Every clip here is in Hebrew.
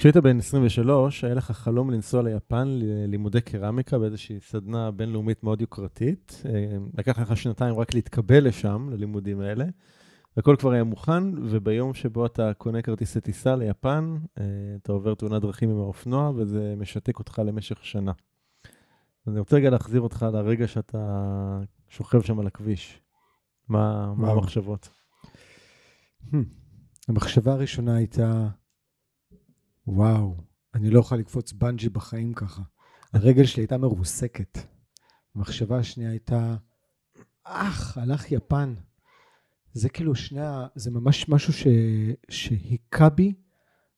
כשהיית בן 23, היה לך חלום לנסוע ליפן ללימודי קרמיקה באיזושהי סדנה בינלאומית מאוד יוקרתית. אה, לקח לך שנתיים רק להתקבל לשם, ללימודים האלה. הכל כבר היה מוכן, וביום שבו אתה קונה כרטיסי טיסה ליפן, אה, אתה עובר תאונת דרכים עם האופנוע, וזה משתק אותך למשך שנה. אני רוצה רגע להחזיר אותך לרגע שאתה שוכב שם על הכביש. מה, מה המחשבות? Hmm. המחשבה הראשונה הייתה, וואו, אני לא אוכל לקפוץ בנג'י בחיים ככה. הרגל שלי הייתה מרוסקת. המחשבה השנייה הייתה, אך, הלך יפן. זה כאילו שני, זה ממש משהו ש, שהיכה בי,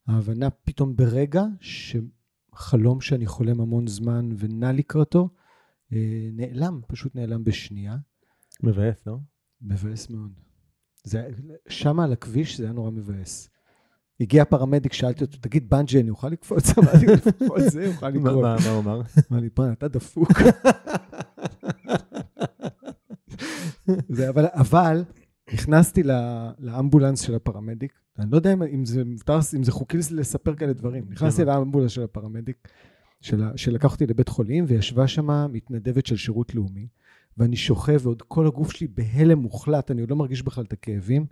ההבנה פתאום ברגע שחלום שאני חולם המון זמן ונע לקראתו, אה, נעלם, פשוט נעלם בשנייה. מבאס, לא? מבאס מאוד. זה, שם על הכביש זה היה נורא מבאס. הגיע פרמדיק, שאלתי אותו, תגיד, בנג'י, אני אוכל לקפוץ? אמרתי, לפחות זה יוכל לקרות. מה הוא אמר? אמר לי, פרן, אתה דפוק. אבל נכנסתי לאמבולנס של הפרמדיק, אני לא יודע אם זה מותר, אם זה חוקי לספר כאלה דברים. נכנסתי לאמבולנס של הפרמדיק, שלקח אותי לבית חולים, וישבה שם מתנדבת של שירות לאומי, ואני שוכב, ועוד כל הגוף שלי בהלם מוחלט, אני עוד לא מרגיש בכלל את הכאבים.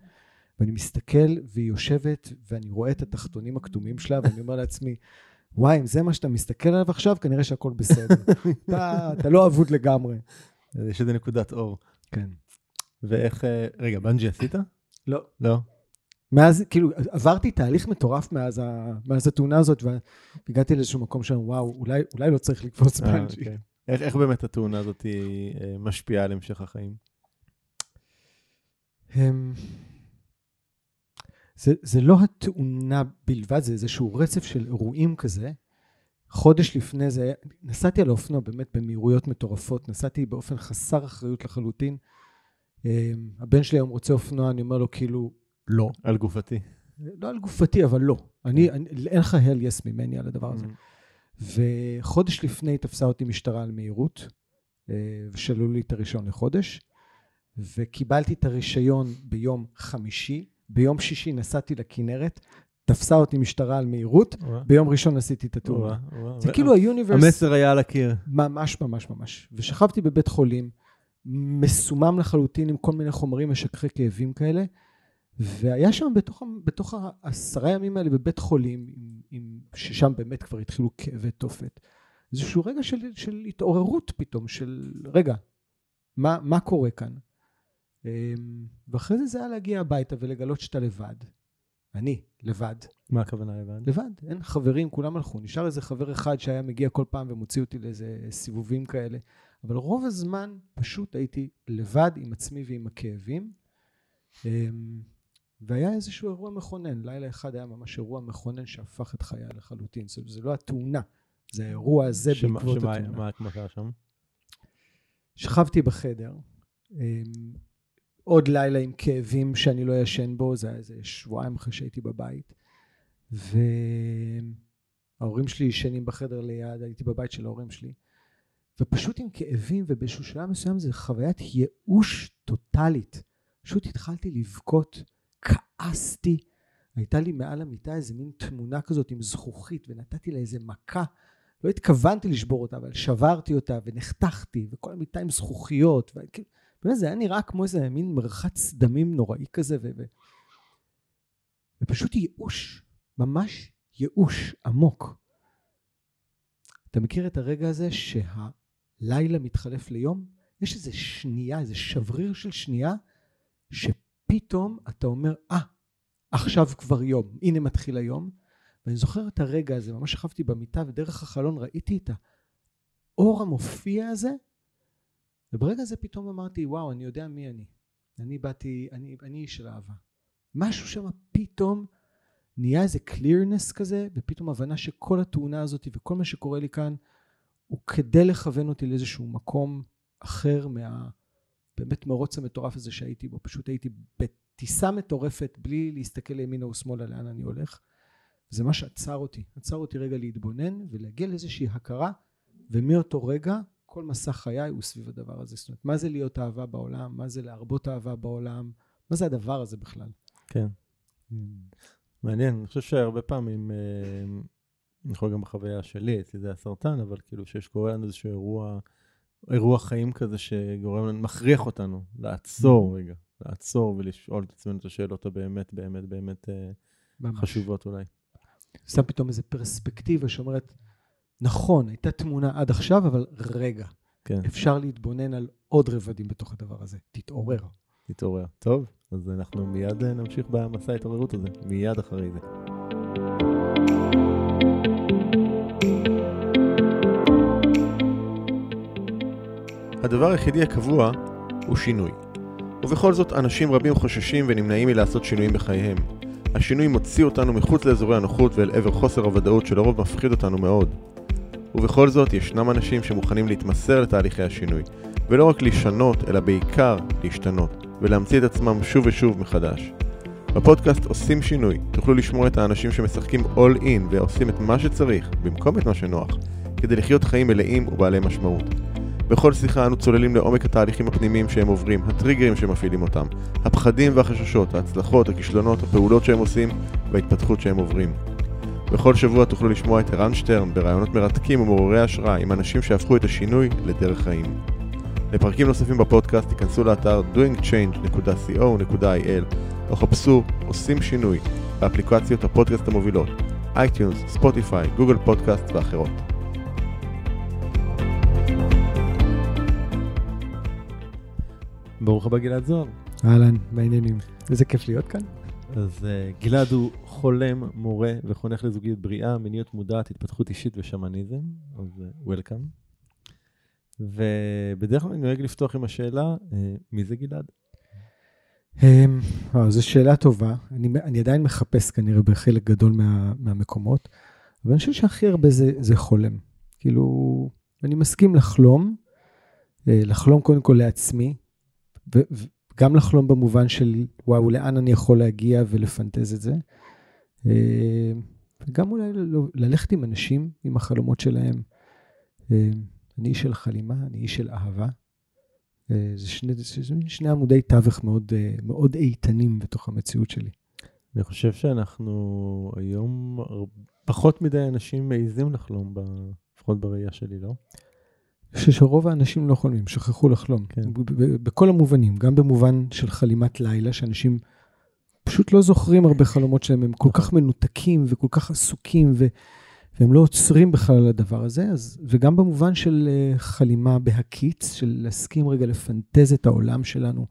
ואני מסתכל, והיא יושבת, ואני רואה את התחתונים הכתומים שלה, ואני אומר לעצמי, וואי, אם זה מה שאתה מסתכל עליו עכשיו, כנראה שהכל בסדר. אתה, אתה לא אבוד לגמרי. יש איזה נקודת אור. כן. ואיך, אה, רגע, בנג'י עשית? לא. לא? מאז, כאילו, עברתי תהליך מטורף מאז, ה, מאז התאונה הזאת, והגעתי לאיזשהו מקום שם, וואו, אולי, אולי לא צריך לקפוץ אה, בנג'י. אוקיי. איך, איך באמת התאונה הזאת אה, משפיעה על המשך החיים? זה, זה לא התאונה בלבד, זה איזשהו רצף של אירועים כזה. חודש לפני זה, נסעתי על האופנוע באמת במהירויות מטורפות, נסעתי באופן חסר אחריות לחלוטין. אמ, הבן שלי היום רוצה אופנוע, אני אומר לו כאילו, לא. על גופתי. לא על גופתי, אבל לא. אני, אני אין לך הל יס ממני על הדבר הזה. Mm. וחודש לפני תפסה אותי משטרה על מהירות, אה, ושללו לי את הרישיון לחודש, וקיבלתי את הרישיון ביום חמישי, ביום שישי נסעתי לכנרת, תפסה אותי משטרה על מהירות, ביום ראשון עשיתי את התאונה. זה כאילו היוניברס... המסר היה על הקיר. ממש, ממש, ממש. ושכבתי בבית חולים, מסומם לחלוטין עם כל מיני חומרים משככי כאבים כאלה, והיה שם בתוך, בתוך העשרה ימים האלה בבית חולים, עם, עם, ששם באמת כבר התחילו כאבי תופת, איזשהו רגע של, של התעוררות פתאום, של רגע, מה, מה קורה כאן? אמ, ואחרי זה זה היה להגיע הביתה ולגלות שאתה לבד. אני, לבד. מה הכוונה לבד? לבד, אין חברים, כולם הלכו. נשאר איזה חבר אחד שהיה מגיע כל פעם ומוציא אותי לאיזה סיבובים כאלה. אבל רוב הזמן פשוט הייתי לבד עם עצמי ועם הכאבים. אמ, והיה איזשהו אירוע מכונן. לילה אחד היה ממש אירוע מכונן שהפך את חיי לחלוטין. זאת אומרת, זה לא התאונה, זה האירוע הזה שמה, בעקבות שמה, התאונה. שמה קרה שם? שכבתי בחדר. עוד לילה עם כאבים שאני לא ישן בו, זה היה איזה שבועיים אחרי שהייתי בבית. וההורים שלי ישנים בחדר ליד, הייתי בבית של ההורים שלי. ופשוט עם כאבים, ובאיזשהו שלב מסוים זה חוויית ייאוש טוטאלית. פשוט התחלתי לבכות, כעסתי. הייתה לי מעל המיטה איזה מין תמונה כזאת עם זכוכית, ונתתי לה איזה מכה. לא התכוונתי לשבור אותה, אבל שברתי אותה, ונחתכתי, וכל המיטה עם זכוכיות. וכאילו, באמת זה היה נראה כמו איזה מין מרחץ דמים נוראי כזה, ו... ופשוט ייאוש, ממש ייאוש עמוק. אתה מכיר את הרגע הזה שהלילה מתחלף ליום? יש איזה שנייה, איזה שבריר של שנייה, שפתאום אתה אומר, אה, ah, עכשיו כבר יום, הנה מתחיל היום. ואני זוכר את הרגע הזה, ממש שכבתי במיטה ודרך החלון ראיתי את האור המופיע הזה וברגע הזה פתאום אמרתי, וואו, אני יודע מי אני. אני באתי, אני, אני איש של אהבה. משהו שם פתאום נהיה איזה clearness כזה, ופתאום הבנה שכל התאונה הזאת וכל מה שקורה לי כאן, הוא כדי לכוון אותי לאיזשהו מקום אחר מה... באמת מרוץ המטורף הזה שהייתי בו. פשוט הייתי בטיסה מטורפת, בלי להסתכל לימינה ושמאלה לאן אני הולך. זה מה שעצר אותי. עצר אותי רגע להתבונן ולהגיע לאיזושהי הכרה, ומאותו רגע כל מסע חיי הוא סביב הדבר הזה. זאת אומרת, מה זה להיות אהבה בעולם? מה זה להרבות אהבה בעולם? מה זה הדבר הזה בכלל? כן. מעניין, אני חושב שהרבה פעמים, אה, יכול גם בחוויה שלי, אצלי זה הסרטן, אבל כאילו שיש קורה לנו איזשהו אירוע, אירוע חיים כזה שגורם לנו, מכריח אותנו לעצור רגע, לעצור ולשאול את עצמנו את השאלות הבאמת, באמת, באמת אה, ממש. חשובות אולי. שם פתאום איזו פרספקטיבה שאומרת, נכון, הייתה תמונה עד עכשיו, אבל רגע, כן, אפשר להתבונן על עוד רבדים בתוך הדבר הזה. תתעורר. תתעורר. טוב, אז אנחנו מיד אה, נמשיך במסע ההתעוררות הזה, מיד אחרי זה. הדבר היחידי הקבוע הוא שינוי. ובכל זאת, אנשים רבים חוששים ונמנעים מלעשות שינויים בחייהם. השינוי מוציא אותנו מחוץ לאזורי הנוחות ואל עבר חוסר הוודאות שלרוב מפחיד אותנו מאוד. ובכל זאת, ישנם אנשים שמוכנים להתמסר לתהליכי השינוי, ולא רק לשנות, אלא בעיקר להשתנות, ולהמציא את עצמם שוב ושוב מחדש. בפודקאסט עושים שינוי, תוכלו לשמוע את האנשים שמשחקים all in ועושים את מה שצריך, במקום את מה שנוח, כדי לחיות חיים מלאים ובעלי משמעות. בכל שיחה אנו צוללים לעומק התהליכים הפנימיים שהם עוברים, הטריגרים שמפעילים אותם, הפחדים והחששות, ההצלחות, הכישלונות, הפעולות שהם עושים וההתפתחות שהם עוברים. בכל שבוע תוכלו לשמוע את ערן שטרן ברעיונות מרתקים ומעוררי השראה עם אנשים שהפכו את השינוי לדרך חיים. לפרקים נוספים בפודקאסט תיכנסו לאתר doingchange.co.il או חפשו עושים שינוי באפליקציות הפודקאסט המובילות iTunes, ספוטיפיי, Google Podcast ואחרות. ברוך הבא גלעד זוהר. אהלן, בעניינים. איזה כיף להיות כאן. אז אה, גלעד הוא חולם, מורה וחונך לזוגיות בריאה, מיניות מודעת, התפתחות אישית ושמניזם, אז welcome. אה, ובדרך כלל אני נוהג לפתוח עם השאלה, uh, מי זה גלעד? או, זו שאלה טובה. אני, אני עדיין מחפש כנראה בחלק גדול מה, מהמקומות, אבל אני חושב שהכי הרבה זה, זה חולם. כאילו, אני מסכים לחלום, לחלום קודם כל לעצמי, וגם לחלום במובן של, וואו, לאן אני יכול להגיע ולפנטז את זה. אה, וגם אולי ללכת עם אנשים, עם החלומות שלהם. אה, אני איש של חלימה, אני איש של אהבה. אה, זה שני, זה שני עמודי תווך מאוד, מאוד איתנים בתוך המציאות שלי. אני חושב שאנחנו היום, פחות מדי אנשים מעיזים לחלום, לפחות בראייה שלי, לא? אני חושב שרוב האנשים לא חולמים, שכחו לחלום. כן. בכל המובנים, גם במובן של חלימת לילה, שאנשים פשוט לא זוכרים הרבה חלומות שלהם, הם כל כך מנותקים וכל כך עסוקים, ו... והם לא עוצרים בכלל על הדבר הזה, אז, וגם במובן של uh, חלימה בהקיץ, של להסכים רגע לפנטז את העולם שלנו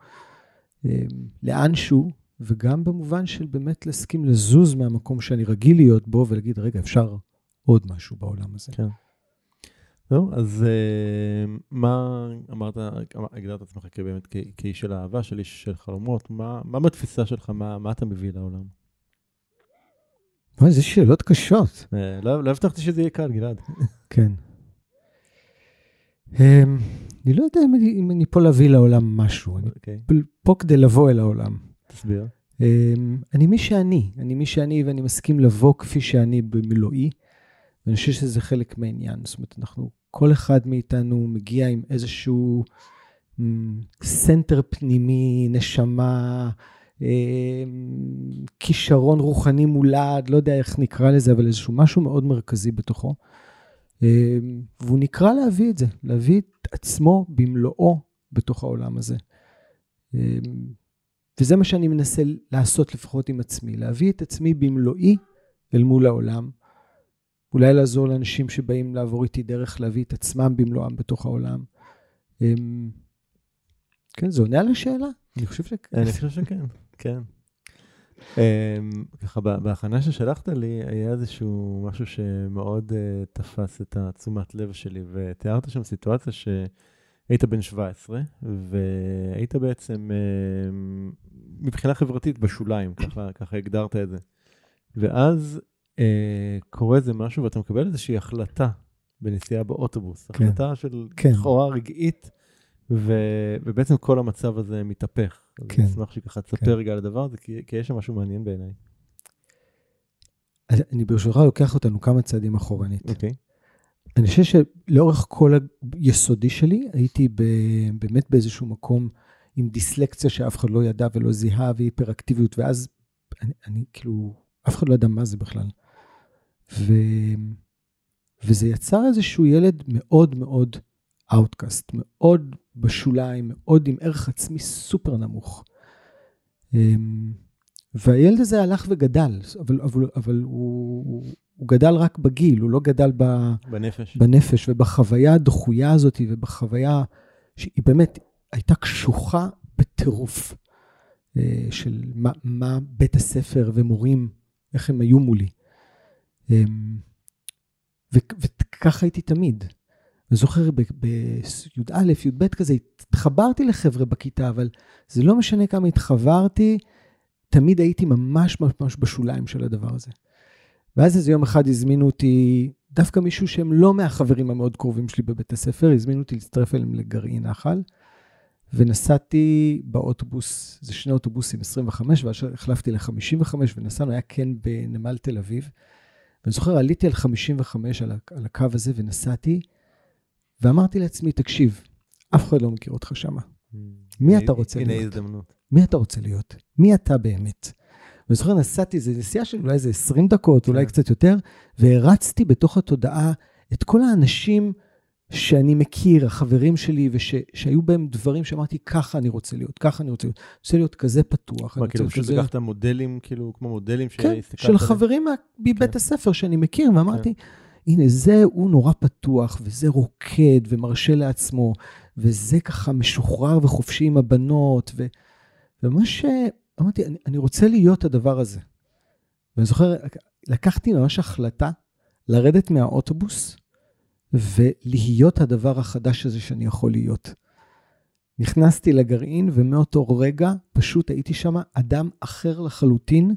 uh, לאנשהו, וגם במובן של באמת להסכים לזוז מהמקום שאני רגיל להיות בו, ולהגיד, רגע, אפשר עוד משהו בעולם הזה. כן. זהו, אז uh, מה אמרת, הגדרת עצמך כבאמת כאיש של אהבה, של איש של חלומות, מה, בתפיסה שלך, מה, אתה מביא לעולם? וואי, איזה שאלות קשות. אה, לא, לא הבטחתי שזה יהיה קל, גלעד. כן. אמ, אני לא יודע אם אני, פה להביא לעולם משהו. אני אוקיי. פה כדי לבוא אל העולם. תסביר. אמ, אני מי שאני, אני מי שאני ואני מסכים לבוא כפי שאני במילואי. ואני חושב שזה חלק מהעניין. זאת אומרת, אנחנו כל אחד מאיתנו מגיע עם איזשהו center פנימי, נשמה, אה, כישרון רוחני מולד, לא יודע איך נקרא לזה, אבל איזשהו משהו מאוד מרכזי בתוכו. אה, והוא נקרא להביא את זה, להביא את עצמו במלואו בתוך העולם הזה. אה, וזה מה שאני מנסה לעשות לפחות עם עצמי, להביא את עצמי במלואי אל מול העולם, אולי לעזור לאנשים שבאים לעבור איתי דרך להביא את עצמם במלואם בתוך העולם. אמ, כן, זה עונה על השאלה? אני חושב שכן. אני חושב שכן, כן. אמ, ככה, בהכנה ששלחת לי, היה איזשהו משהו שמאוד אה, תפס את התשומת לב שלי, ותיארת שם סיטואציה שהיית בן 17, והיית בעצם אמ, מבחינה חברתית בשוליים, ככה הגדרת את זה. ואז קורה איזה משהו ואתה מקבל איזושהי החלטה בנסיעה באוטובוס, כן. החלטה של כן. לכאורה רגעית, ו, ובעצם כל המצב הזה מתהפך. כן. אז אני אשמח שככה תספר כן. רגע על הדבר הזה, כי, כי יש שם משהו מעניין בעיניי. אני ברשותך לוקח אותנו כמה צעדים אחורנית. אוקיי. אני חושב שלאורך כל היסודי שלי, הייתי ב, באמת באיזשהו מקום עם דיסלקציה שאף אחד לא ידע ולא זיהה, והיפראקטיביות, ואז אני, אני כאילו, אף אחד לא ידע מה זה בכלל. ו... וזה יצר איזשהו ילד מאוד מאוד outcast, מאוד בשוליים, מאוד עם ערך עצמי סופר נמוך. אמ, והילד הזה הלך וגדל, אבל, אבל, אבל הוא, הוא גדל רק בגיל, הוא לא גדל ב, בנפש. בנפש ובחוויה הדחויה הזאת ובחוויה שהיא באמת הייתה קשוחה בטירוף אה, של מה, מה בית הספר ומורים, איך הם היו מולי. אמ, וככה הייתי תמיד. אני זוכר בי"א, י"ב כזה, התחברתי לחבר'ה בכיתה, אבל זה לא משנה כמה התחברתי, תמיד הייתי ממש ממש בשוליים של הדבר הזה. ואז איזה יום אחד הזמינו אותי, דווקא מישהו שהם לא מהחברים המאוד קרובים שלי בבית הספר, הזמינו אותי להצטרף אליהם לגרעין נחל, ונסעתי באוטובוס, זה שני אוטובוסים, 25, ואז החלפתי ל-55, ונסענו, היה כן בנמל תל אביב. ואני זוכר, עליתי על 55, על, על הקו הזה, ונסעתי, ואמרתי לעצמי, תקשיב, אף אחד לא מכיר אותך שמה. Mm. מי אתה רוצה להיות? הנה הזדמנות. מי אתה רוצה להיות? מי אתה באמת? ואני זוכר, נסעתי, זו נסיעה של אולי איזה 20 דקות, אולי כן. קצת יותר, והרצתי בתוך התודעה את כל האנשים שאני מכיר, החברים שלי, ושהיו בהם דברים שאמרתי, ככה אני רוצה להיות, ככה אני רוצה להיות. אני רוצה להיות כזה פתוח. מה, כאילו פשוט לקחת מודלים, כאילו, כמו מודלים כן, של חברים מבית כן. הספר שאני מכיר, ואמרתי, כן. הנה, זה, הוא נורא פתוח, וזה רוקד ומרשה לעצמו, וזה ככה משוחרר וחופשי עם הבנות, ו... וממש אמרתי, אני, אני רוצה להיות הדבר הזה. ואני זוכר, לקחתי ממש החלטה לרדת מהאוטובוס ולהיות הדבר החדש הזה שאני יכול להיות. נכנסתי לגרעין, ומאותו רגע פשוט הייתי שם אדם אחר לחלוטין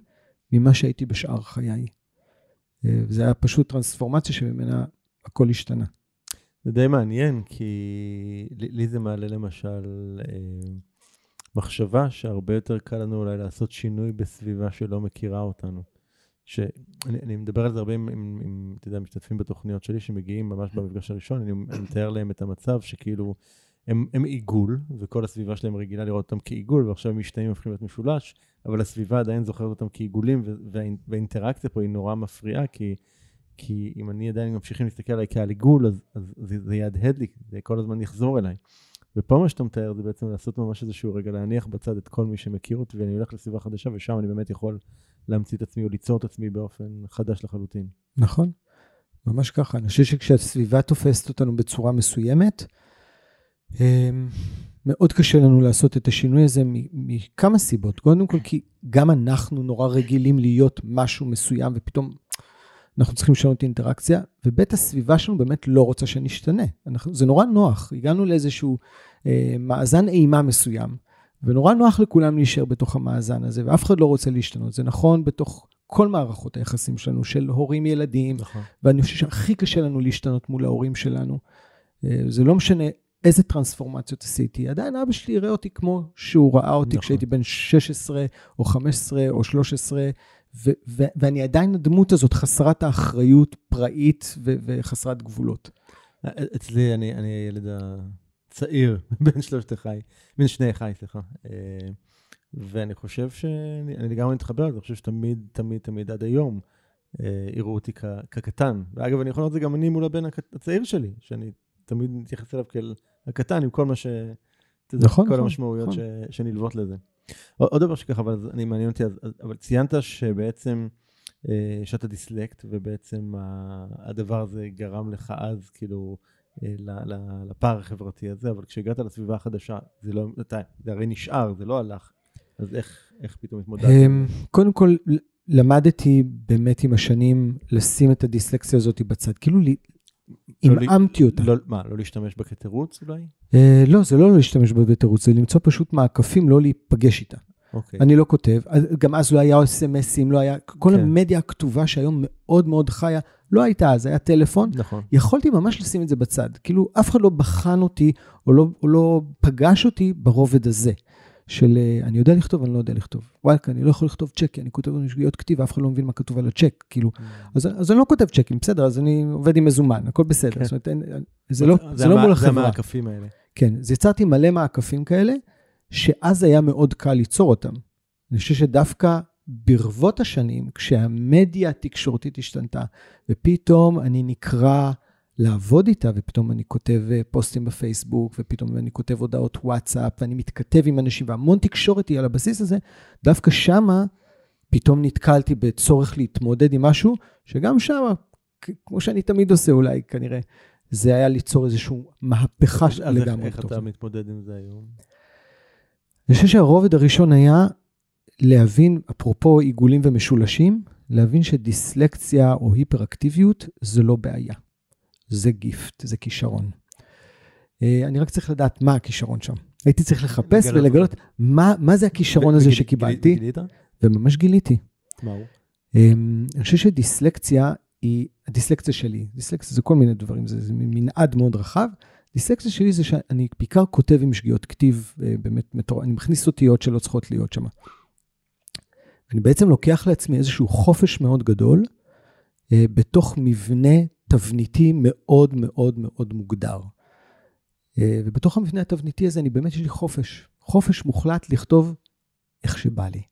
ממה שהייתי בשאר חיי. זה היה פשוט טרנספורמציה שממנה הכל השתנה. זה די מעניין, כי לי זה מעלה למשל אה, מחשבה שהרבה יותר קל לנו אולי לעשות שינוי בסביבה שלא מכירה אותנו. שאני מדבר על זה הרבה עם, עם, עם, אתה יודע, משתתפים בתוכניות שלי שמגיעים ממש במפגש הראשון, אני, אני מתאר להם את המצב שכאילו הם, הם עיגול, וכל הסביבה שלהם רגילה לראות אותם כעיגול, ועכשיו הם משתנים הופכים להיות משולש, אבל הסביבה עדיין זוכרת אותם כעיגולים, וה, והאינטראקציה פה היא נורא מפריעה, כי, כי אם אני עדיין ממשיכים להסתכל עליי כעל עיגול, אז, אז זה, זה יהדהד לי, זה כל הזמן יחזור אליי. ופה מה שאתה מתאר זה בעצם לעשות ממש איזשהו רגע, להניח בצד את כל מי שמכיר אותי, ואני הולך לסביבה חדשה, ושם אני באמת יכול להמציא את עצמי או ליצור את עצמי באופן חדש לחלוטין. נכון, ממש ככה. אני חושב שכשהסביבה תופסת אותנו בצורה מסוימת, אמ, מאוד קשה לנו לעשות את השינוי הזה מכמה סיבות. קודם כל, כי גם אנחנו נורא רגילים להיות משהו מסוים, ופתאום אנחנו צריכים לשנות את האינטראקציה, ובית הסביבה שלנו באמת לא רוצה שנשתנה. זה נורא נוח, הגענו לאיזשהו אה, מאזן אימה מסוים, ונורא נוח לכולם להישאר בתוך המאזן הזה, ואף אחד לא רוצה להשתנות. זה נכון בתוך כל מערכות היחסים שלנו, של הורים-ילדים, נכון. ואני חושב שהכי קשה לנו להשתנות מול ההורים שלנו. אה, זה לא משנה איזה טרנספורמציות עשיתי. עדיין אבא שלי יראה אותי כמו שהוא ראה אותי נכון. כשהייתי בן 16 או 15 או 13, ו- ו- ואני עדיין הדמות הזאת חסרת האחריות, פראית וחסרת גבולות. אצלי, אני, אני הילד הצעיר בין שלושת אחי, בין שני אחי, סליחה. אה, ואני חושב שאני לגמרי מתחבר לזה, אני חושב שתמיד, תמיד, תמיד עד היום אה, יראו אותי כ- כקטן. ואגב, אני יכול לראות את זה גם אני מול הבן הצעיר שלי, שאני תמיד מתייחס אליו כאל הקטן, עם כל מה ש... נכון, כל נכון, המשמעויות נכון. ש, שנלוות לזה. עוד דבר שככה, אבל אני מעניין אותי, אבל ציינת שבעצם, אה, שאתה דיסלקט, ובעצם הדבר הזה גרם לך אז, כאילו, לפער החברתי הזה, אבל כשהגעת לסביבה החדשה, זה לא, אתה, זה הרי נשאר, זה לא הלך. אז איך, איך פתאום התמודדת? אמ, קודם כל, למדתי באמת עם השנים לשים את הדיסלקציה הזאת בצד. כאילו עמעמתי אותה. לא, מה, לא להשתמש בה כתירוץ אולי? אה, לא, זה לא להשתמש בה בתירוץ, זה למצוא פשוט מעקפים, לא להיפגש איתה. אוקיי. אני לא כותב, גם אז לא היה אס.אם.אסים, לא היה, כל כן. המדיה הכתובה שהיום מאוד מאוד חיה, לא הייתה אז, היה טלפון. נכון. יכולתי ממש לשים את זה בצד. כאילו, אף אחד לא בחן אותי, או לא, או לא פגש אותי ברובד הזה. של אה, אני יודע לכתוב, אני לא יודע לכתוב. וואלקה, אני לא יכול לכתוב צ'ק, אני כותב שגיאות כתיב, אף אחד לא מבין מה כתוב על הצ'ק, כאילו. Mm. אז, אז אני לא כותב צ'קים, בסדר, אז אני עובד עם מזומן, הכל בסדר. כן. זאת אומרת, אין, זה לא, זה, זה לא מול החברה. זה המעקפים האלה. כן, אז יצרתי מלא מעקפים כאלה, שאז היה מאוד קל ליצור אותם. אני חושב שדווקא ברבות השנים, כשהמדיה התקשורתית השתנתה, ופתאום אני נקרא לעבוד איתה, ופתאום אני כותב אה, פוסטים בפייסבוק, ופתאום אני כותב הודעות וואטסאפ, ואני מתכתב עם אנשים, והמון תקשורת היא על הבסיס הזה, דווקא שמה פתאום נתקלתי בצורך להתמודד עם משהו, שגם שמה, כמו שאני תמיד עושה אולי, כנראה, זה היה ליצור איזושהי מהפכה לגמרי. איך אתה מתמודד עם זה היום? אני חושב שהרובד הראשון היה להבין, אפרופו עיגולים ומשולשים, להבין שדיסלקציה או היפראקטיביות זה לא בעיה. זה גיפט, זה כישרון. אה, אני רק צריך לדעת מה הכישרון שם. הייתי צריך לחפש ולגלות מה, מה זה הכישרון הזה שקיבלתי. גילית? וממש גיליתי. מה הוא? אמ, אני חושב שדיסלקציה היא, הדיסלקציה שלי, דיסלקציה זה כל מיני דברים, זה, זה מנעד מאוד רחב. דיסלקציה שלי זה שאני בעיקר כותב עם שגיאות כתיב, אה, באמת. אני מכניס אותיות שלא צריכות להיות שם. אני בעצם לוקח לעצמי איזשהו חופש מאוד גדול אה, בתוך מבנה תבניתי מאוד מאוד מאוד מוגדר. אה, ובתוך המבנה התבניתי הזה אני באמת יש לי חופש, חופש מוחלט לכתוב איך שבא לי.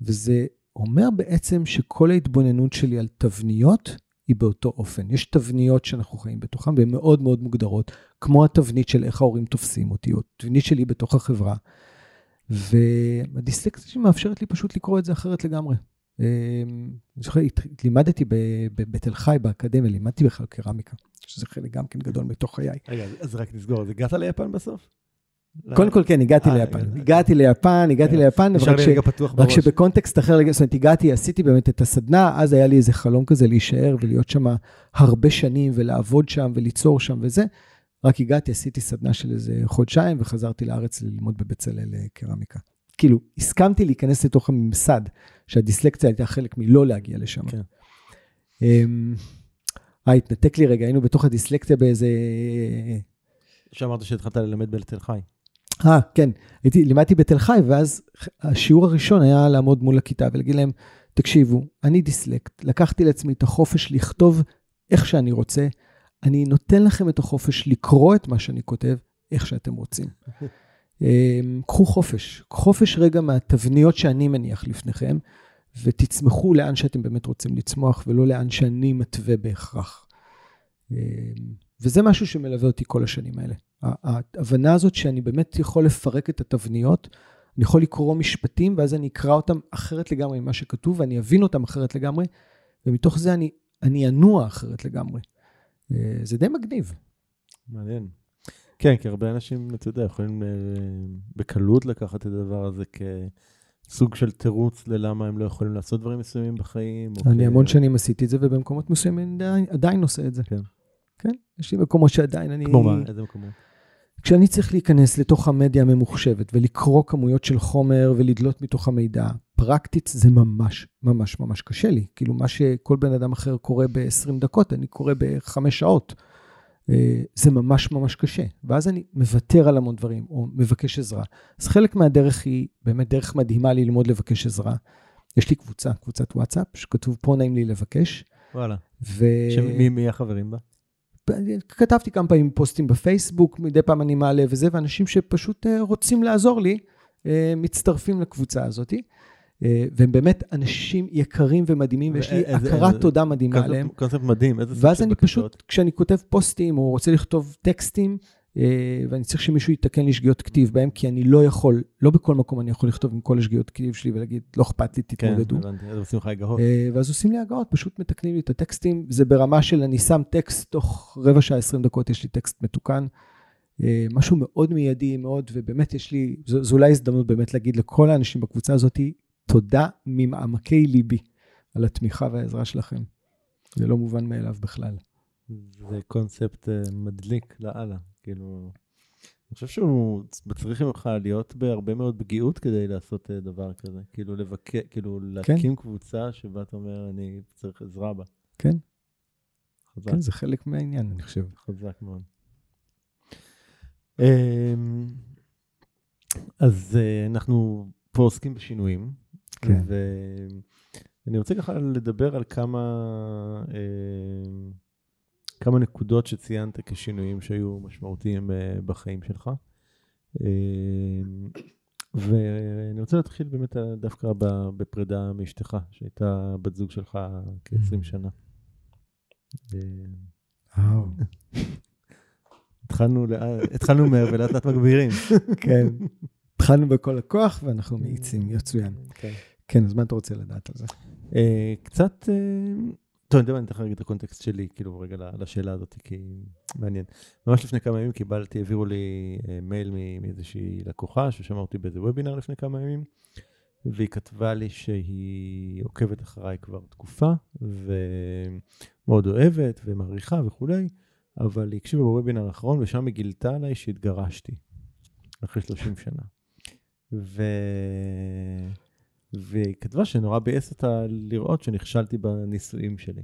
וזה אומר בעצם שכל ההתבוננות שלי על תבניות היא באותו אופן. יש תבניות שאנחנו חיים בתוכן והן מאוד מאוד מוגדרות, כמו התבנית של איך ההורים תופסים אותי, או תבנית שלי בתוך החברה. והדיסלקציה מאפשרת לי פשוט לקרוא את זה אחרת לגמרי. אמ, אני זוכר, לימדתי בתל חי באקדמיה, לימדתי בכלל קרמיקה, שזה חלק גם כן גדול מתוך חיי. רגע, אז רק נסגור, אז הגעת ליפן בסוף? קודם כל כן, הגעתי אה, ליפן. הגעתי ליפן, הגעתי. ליפן, רק שבקונטקסט אחר, זאת אומרת, הגעתי, עשיתי באמת את הסדנה, אז היה לי איזה חלום כזה להישאר ולהיות שם הרבה שנים ולעבוד שם וליצור שם וזה. רק הגעתי, עשיתי סדנה של איזה חודשיים וחזרתי לארץ ללמוד בבצלאל אה, קרמיקה. כאילו, הסכמתי להיכנס לתוך הממסד, שהדיסלקציה הייתה חלק מלא להגיע לשם. כן. אמ, אה, התנתק לי רגע, היינו בתוך הדיסלקציה באיזה... שאמרת שהתחלת ללמד בתל חי. אה, כן. הייתי, לימדתי בתל חי, ואז השיעור הראשון היה לעמוד מול הכיתה ולהגיד להם, תקשיבו, אני דיסלקט, לקחתי לעצמי את החופש לכתוב איך שאני רוצה, אני נותן לכם את החופש לקרוא את מה שאני כותב, איך שאתם רוצים. אמ, קחו חופש, חופש רגע מהתבניות שאני מניח לפניכם, ותצמחו לאן שאתם באמת רוצים לצמוח, ולא לאן שאני מתווה בהכרח. אמ, וזה משהו שמלווה אותי כל השנים האלה. ההבנה הזאת שאני באמת יכול לפרק את התבניות, אני יכול לקרוא משפטים, ואז אני אקרא אותם אחרת לגמרי ממה שכתוב, ואני אבין אותם אחרת לגמרי, ומתוך זה אני, אני אנוע אחרת לגמרי. אה, זה די מגניב. מעניין. כן, כי הרבה אנשים, אתה יודע, יכולים אה, בקלות לקחת את הדבר הזה כסוג של תירוץ ללמה הם לא יכולים לעשות דברים מסוימים בחיים. אני כ... המון שנים עשיתי את זה, ובמקומות מסוימים עדיין, עדיין עושה את זה. כן. כן, יש לי מקומות שעדיין אני... כמו מה? איזה מקומות? כשאני צריך להיכנס לתוך המדיה הממוחשבת ולקרוא כמויות של חומר ולדלות מתוך המידע, פרקטית זה ממש ממש ממש קשה לי. כאילו מה שכל בן אדם אחר קורא ב-20 דקות, אני קורא בחמש שעות. אה, זה ממש ממש קשה. ואז אני מוותר על המון דברים, או מבקש עזרה. אז חלק מהדרך היא באמת דרך מדהימה ללמוד לבקש עזרה. יש לי קבוצה, קבוצת וואטסאפ, שכתוב פה נעים לי לבקש. וואלה. ו... שמי מי החברים בה? כתבתי כמה פעמים פוסטים בפייסבוק, מדי פעם אני מעלה וזה, ואנשים שפשוט אה, רוצים לעזור לי, אה, מצטרפים לקבוצה הזאת. אה, והם באמת אנשים יקרים ומדהימים, ויש לי הכרת תודה מדהימה עליהם. קונספט מדהים, איזה סוג של בקשות. ואז אני פשוט, כשאני כותב פוסטים, או רוצה לכתוב טקסטים, אה, ואני צריך שמישהו יתקן לי שגיאות כתיב בהם, כי אני לא יכול, לא בכל מקום אני יכול לכתוב עם כל השגיאות כתיב שלי ולהגיד, לא אכפת לי, תתמודדו. כן, הבנתי, אז עושים לך הגהות. אה, ואז עושים לי הגהות, פשוט מתקנים לי את הטקסטים. זה ברמה של אני שם טקסט, תוך רבע שעה, 20 דקות יש לי טקסט מתוקן. אה, משהו מאוד מיידי, מאוד, ובאמת יש לי, זו, זו אולי הזדמנות באמת להגיד לכל האנשים בקבוצה הזאת, תודה ממעמקי ליבי על התמיכה והעזרה שלכם. זה לא מובן מאליו בכלל. זה קונספט מדליק לאללה. כאילו, אני חושב שהוא צריך ממך להיות בהרבה מאוד פגיעות כדי לעשות אה, דבר כזה. כאילו, לבקר, כאילו, כן. להקים כן. קבוצה שבה אתה אומר, אני צריך עזרה בה. כן. חזק. כן, זה חלק מהעניין, אני חושב. חזק מאוד. אמ, אז אה, אנחנו פה עוסקים בשינויים. כן. ואני רוצה ככה לדבר על כמה... אה, כמה נקודות שציינת כשינויים שהיו משמעותיים אה, בחיים שלך. אה, ואני רוצה להתחיל באמת דווקא בפרידה מאשתך, שהייתה בת זוג שלך כ-20 שנה. וואו. התחלנו, התחלנו מהר ולאט לאט מגבירים. כן. התחלנו בכל הכוח ואנחנו מאיצים, מצוין. כן. כן, אז מה אתה רוצה לדעת על זה? אה, קצת, אה, טוב, אני יודע מה, אני אתן לך רגע את הקונטקסט שלי, כאילו, רגע לשאלה הזאת, כי מעניין. ממש לפני כמה ימים קיבלתי, העבירו לי אה, מייל מאיזושהי לקוחה, ששמעה אותי באיזה וובינר לפני כמה ימים, והיא כתבה לי שהיא עוקבת אחריי כבר תקופה, ומאוד אוהבת ומעריכה וכולי, אבל היא הקשיבה בוובינר האחרון, ושם היא גילתה עליי שהתגרשתי, אחרי 30 שנה. ו... והיא כתבה שנורא ביאס אותה לראות שנכשלתי בנישואים שלי.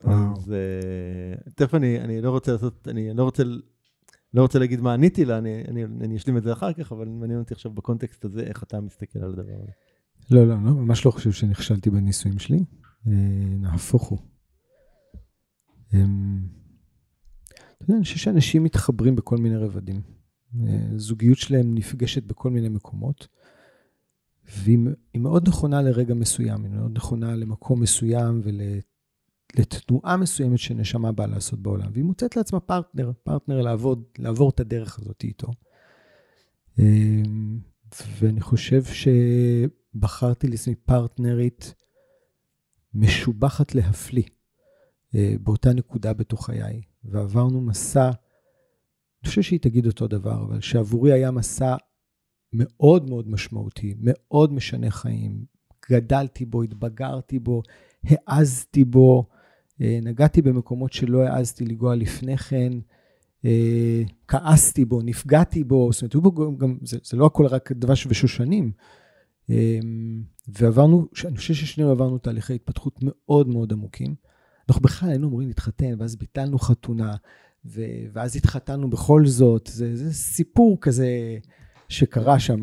אז uh, תכף אני, אני לא רוצה לעשות, אני לא רוצה, לא רוצה להגיד מה עניתי לה, אני, אני, אני אשלים את זה אחר כך, אבל מעניין אותי עכשיו בקונטקסט הזה, איך אתה מסתכל על הדבר הזה. לא, לא, לא, ממש לא חושב שנכשלתי בנישואים שלי, אה, נהפוך הוא. אמ, אתה יודע, אני חושב שאנשים מתחברים בכל מיני רבדים. אה, זוגיות שלהם נפגשת בכל מיני מקומות. והיא מאוד נכונה לרגע מסוים, היא מאוד נכונה למקום מסוים ולתנועה מסוימת שנשמה באה לעשות בעולם. והיא מוצאת לעצמה פרטנר, פרטנר לעבוד, לעבור את הדרך הזאת איתו. אמ, ואני חושב שבחרתי לעצמי פרטנרית משובחת להפליא אה, באותה נקודה בתוך חיי. ועברנו מסע, אני חושב שהיא תגיד אותו דבר, אבל שעבורי היה מסע מאוד מאוד משמעותי, מאוד משנה חיים. גדלתי בו, התבגרתי בו, העזתי בו, אה, נגעתי במקומות שלא העזתי לנגוע לפני כן, אה, כעסתי בו, נפגעתי בו, זאת אומרת, בו גם, זה, זה לא הכל רק דבש ושושנים. אה, ועברנו, אני חושב ששנינו עברנו תהליכי התפתחות מאוד מאוד עמוקים. אנחנו בכלל היינו אמורים להתחתן, ואז ביטלנו חתונה, ואז התחתנו בכל זאת. זה, זה סיפור כזה שקרה שם,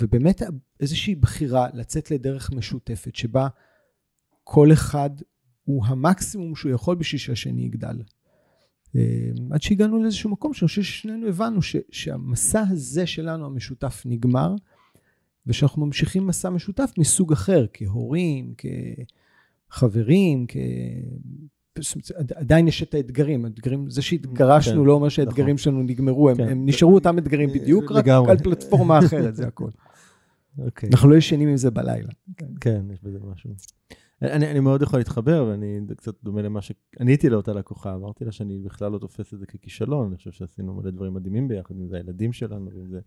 ובאמת איזושהי בחירה לצאת לדרך משותפת, שבה כל אחד הוא המקסימום שהוא יכול בשביל שהשני יגדל. אה, עד שהגענו לאיזשהו מקום שאני חושב ששנינו הבנו ש, שהמסע הזה שלנו המשותף נגמר, ושאנחנו ממשיכים מסע משותף מסוג אחר, כהורים, כחברים, כ... עדיין יש את האתגרים, האתגרים, זה שהתגרשנו כן, לא אומר שהאתגרים נכון. שלנו נגמרו, הם, כן. הם נשארו אותם אתגרים בדיוק, רק לגמרי. על פלטפורמה אחרת, זה הכול. אוקיי. אנחנו לא ישנים עם זה בלילה. כן, יש בזה משהו. אני, אני מאוד יכול להתחבר, ואני קצת דומה למה שעניתי לאותה לקוחה, אמרתי לה שאני בכלל לא תופס את זה ככישלון, אני חושב שעשינו מלא דברים מדהימים ביחד, אם זה הילדים שלנו, ואם זה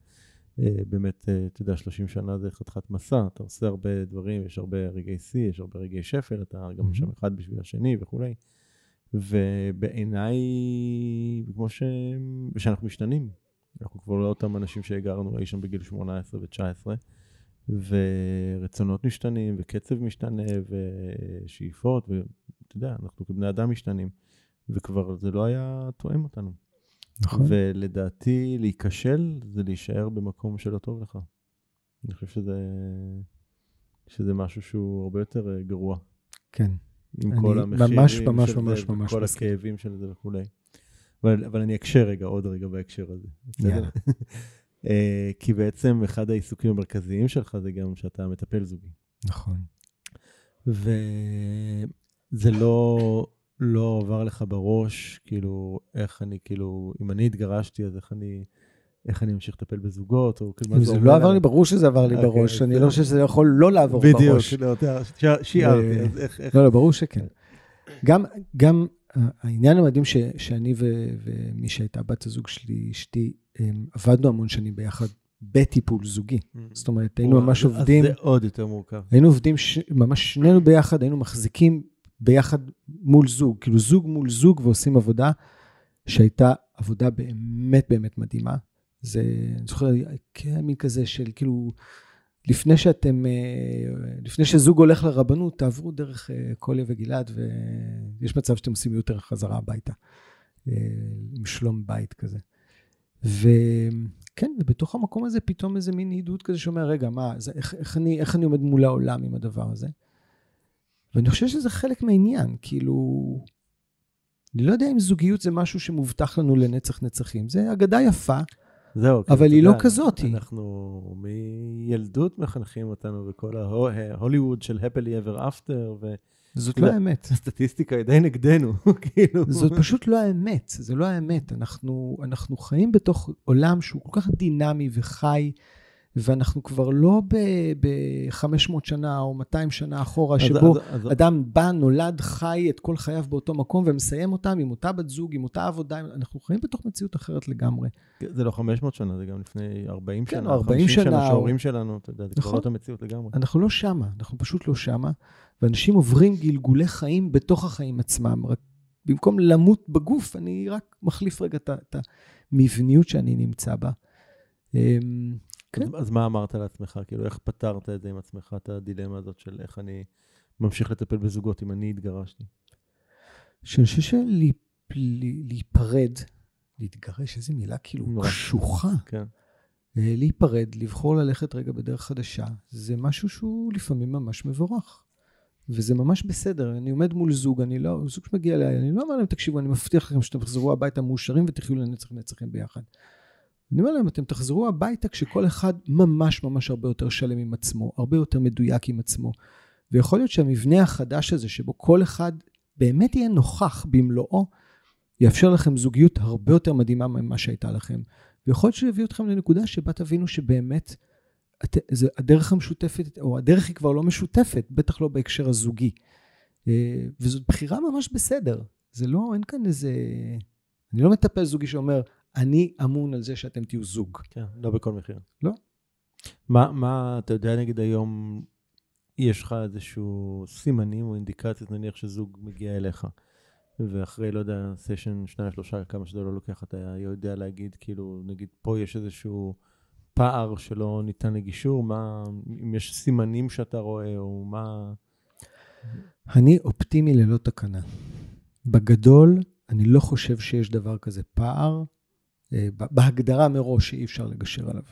אה, באמת, אה, אתה יודע, 30 שנה זה חתיכת מסע, אתה עושה הרבה דברים, יש הרבה רגעי שיא, יש הרבה רגעי שפל, אתה גם שם אחד בשביל השני וכולי. ובעיניי, כמו ש... שאנחנו משתנים, אנחנו כבר לא אותם אנשים שהגרנו אי שם בגיל 18 ו-19, ורצונות משתנים, וקצב משתנה, ושאיפות, ואתה יודע, אנחנו כבני אדם משתנים, וכבר זה לא היה תואם אותנו. נכון. ולדעתי, להיכשל זה להישאר במקום שלא טוב לך. אני חושב שזה, שזה משהו שהוא הרבה יותר אה, גרוע. כן. עם כל המחירים ממש, ממש, של ממש, זה, ממש וכל הכאבים של זה וכולי. אבל, אבל אני אקשר רגע, עוד רגע בהקשר הזה. יאללה. אה, כי בעצם אחד העיסוקים המרכזיים שלך זה גם שאתה מטפל זוגי. נכון. וזה לא, לא עבר לך בראש, כאילו, איך אני, כאילו, אם אני התגרשתי, אז איך אני... איך אני אמשיך לטפל בזוגות, או כאילו מה זה לא עבר לי, ברור שזה עבר לי אוקיי, בראש, אני לא חושב שזה יכול לא לעבור בראש. בדיוק, שיערתי, אז איך... לא, לא, ברור שכן. גם העניין המדהים שאני ומי שהייתה בת הזוג שלי, אשתי, עבדנו המון שנים ביחד בטיפול זוגי. Mm. זאת אומרת, היינו ממש עובדים... אז זה עוד יותר מורכב. היינו עובדים ממש שנינו ביחד, היינו מחזיקים ביחד מול זוג, כאילו זוג מול זוג ועושים עבודה שהייתה עבודה באמת באמת מדהימה. זה, אני זוכר, כן, מין כזה של כאילו, לפני שאתם, אה, לפני שזוג הולך לרבנות, תעברו דרך אה, קוליה וגלעד, ויש מצב שאתם עושים יותר חזרה הביתה, אה, עם שלום בית כזה. וכן, ובתוך המקום הזה פתאום איזה מין עידוד כזה שאומר, רגע, מה, זה, איך, איך, אני, איך אני עומד מול העולם עם הדבר הזה? ואני חושב שזה חלק מהעניין, כאילו, אני לא יודע אם זוגיות זה משהו שמובטח לנו לנצח נצחים. זה אגדה יפה, זהו. אבל כאילו, היא אתה לא כזאתי. אנחנו מילדות מחנכים אותנו בכל ההוליווד של happily ever after, זאת לא, לא האמת. והסטטיסטיקה היא די נגדנו, כאילו. זאת פשוט לא האמת, זה לא האמת. אנחנו, אנחנו חיים בתוך עולם שהוא כל כך דינמי וחי, ואנחנו כבר לא ב-500 שנה או 200 שנה אחורה, אז- שבו אז- אז- אדם בא, נולד, חי את כל חייו באותו מקום ומסיים אותם עם אותה בת זוג, עם אותה עבודה. אנחנו חיים בתוך מציאות אחרת לגמרי. זה לא 500 שנה, זה גם לפני 40 כן, שנה, או 40 50 שנה, או- שההורים שלנו, אתה יודע, זה כבר נכון. לא אותה מציאות לגמרי. אנחנו לא שמה, אנחנו פשוט לא שמה, ואנשים עוברים גלגולי חיים בתוך החיים עצמם. רק במקום למות בגוף, אני רק מחליף רגע את המבניות שאני נמצא בה. כן. אז- אז מה אמרת לעצמך? כאילו, איך פתרת את זה עם עצמך, את הדילמה הזאת של איך אני ממשיך לטפל בזוגות אם אני התגרשתי? שאני חושב שלהיפרד, להתגרש, איזו מילה כאילו נורא. קשוחה. כן. אה, להיפרד, לבחור ללכת רגע בדרך חדשה, זה משהו שהוא לפעמים ממש מבורך. וזה ממש בסדר, אני עומד מול זוג, אני לא, זוג שמגיע אליי, אני לא אומר להם, תקשיבו, אני מבטיח לכם שאתם תחזרו הביתה מאושרים ותחיו לנצח נצחים ביחד. אני אומר להם, אתם תחזרו הביתה כשכל אחד ממש ממש הרבה יותר שלם עם עצמו, הרבה יותר מדויק עם עצמו. ויכול להיות שהמבנה החדש הזה, שבו כל אחד באמת יהיה נוכח במלואו, יאפשר לכם זוגיות הרבה יותר מדהימה ממה שהייתה לכם. ויכול להיות שיביא אתכם לנקודה שבה תבינו שבאמת את, זה, הדרך המשותפת, או הדרך היא כבר לא משותפת, בטח לא בהקשר הזוגי. אה, וזאת בחירה ממש בסדר. זה לא, אין כאן איזה... אני לא מטפל זוגי שאומר, אני אמון על זה שאתם תהיו זוג. כן, לא בכל מחיר. לא. מה, מה, אתה יודע, נגיד היום, יש לך איזשהו סימנים או אינדיקציות, נניח שזוג מגיע אליך, ואחרי, לא יודע, סשן, שניים, שלושה, כמה שזה לא לוקח, אתה יודע להגיד, כאילו, נגיד, פה יש איזשהו פער שלא ניתן לגישור, מה, אם יש סימנים שאתה רואה, או מה... אני אופטימי ללא תקנה. בגדול, אני לא חושב שיש דבר כזה פער, בהגדרה מראש שאי אפשר לגשר עליו.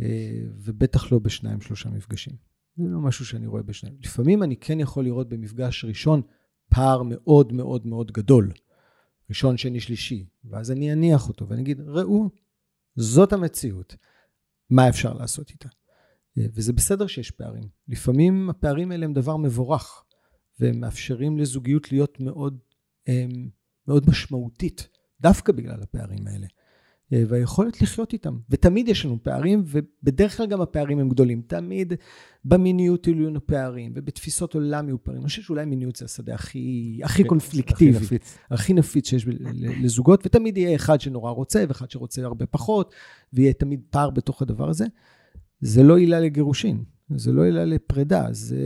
אה, ובטח לא בשניים, שלושה מפגשים. זה לא משהו שאני רואה בשניים. לפעמים אני כן יכול לראות במפגש ראשון פער מאוד מאוד מאוד גדול. ראשון, שני, שלישי. ואז אני אניח אותו ואני אגיד, ראו, זאת המציאות. מה אפשר לעשות איתה? אה, וזה בסדר שיש פערים. לפעמים הפערים האלה הם דבר מבורך, והם מאפשרים לזוגיות להיות מאוד, מאוד משמעותית, דווקא בגלל הפערים האלה. אה, והיכולת לחיות איתם. ותמיד יש לנו פערים, ובדרך כלל גם הפערים הם גדולים. תמיד במיניות יהיו לנו פערים, ובתפיסות עולם יהיו פערים. אני חושב שאולי מיניות זה השדה הכי, הכי כן, קונפליקטיבי. הכי נפיץ. הכי נפיץ שיש לזוגות, ותמיד יהיה אחד שנורא רוצה, ואחד שרוצה הרבה פחות, ויהיה תמיד פער בתוך הדבר הזה. זה לא עילה לגירושין, זה לא עילה לפרידה, זה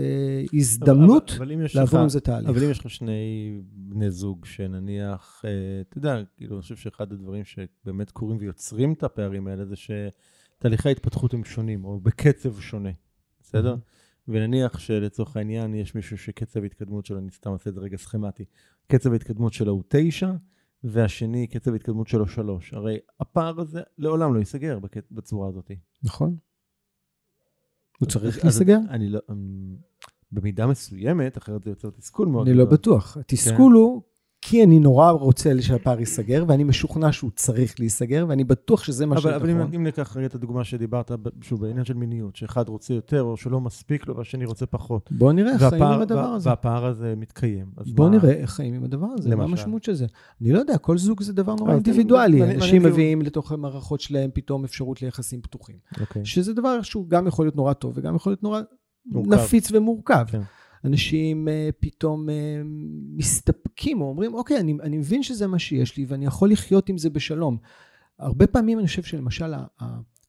הזדמנות אבל- אבל לעבור עם זה תהליך. אבל אם יש לך שני בני זוג שנניח, אה, אתה יודע, כאילו, אני חושב שאחד הדברים שבאמת קורים ויוצרים את הפערים האלה זה שתהליכי ההתפתחות הם שונים, או בקצב שונה, בסדר? ונניח שלצורך העניין יש מישהו שקצב ההתקדמות שלו, אני סתם עושה את זה רגע סכמטי, קצב ההתקדמות שלו הוא תשע, והשני קצב ההתקדמות שלו שלוש. הרי הפער הזה לעולם לא ייסגר בצורה הזאת. נכון. הוא צריך להיסגר? אני לא... אמ, במידה מסוימת, אחרת זה יוצר תסכול מאוד אני לא. בטוח. התסכול הוא, כי אני נורא רוצה שהפער ייסגר, ואני משוכנע שהוא צריך להיסגר, ואני בטוח שזה מה אבל, אבל שנכון. אם, אם ניקח רגע את הדוגמה שדיברת, שוב, בעניין של מיניות, שאחד רוצה יותר או שלא מספיק לו והשני רוצה פחות. בוא נראה איך חיים עם הדבר הזה. והפער הזה מתקיים. בוא מה- נראה איך חיים עם הדבר הזה, מה? המשמעות של זה. אני לא יודע, כל זוג זה דבר נורא אינדיבידואלי. אנשים מביאים לתוך המערכות שלהם פתאום אפשרות ליחסים פתוחים. אוקיי. שזה דבר שהוא גם יכול להיות נורא טוב וגם יכול להיות נורא. נפיץ ומורכב. אנשים uh, פתאום uh, מסתפקים או אומרים, אוקיי, אני, אני מבין שזה מה שיש לי ואני יכול לחיות עם זה בשלום. הרבה פעמים אני חושב שלמשל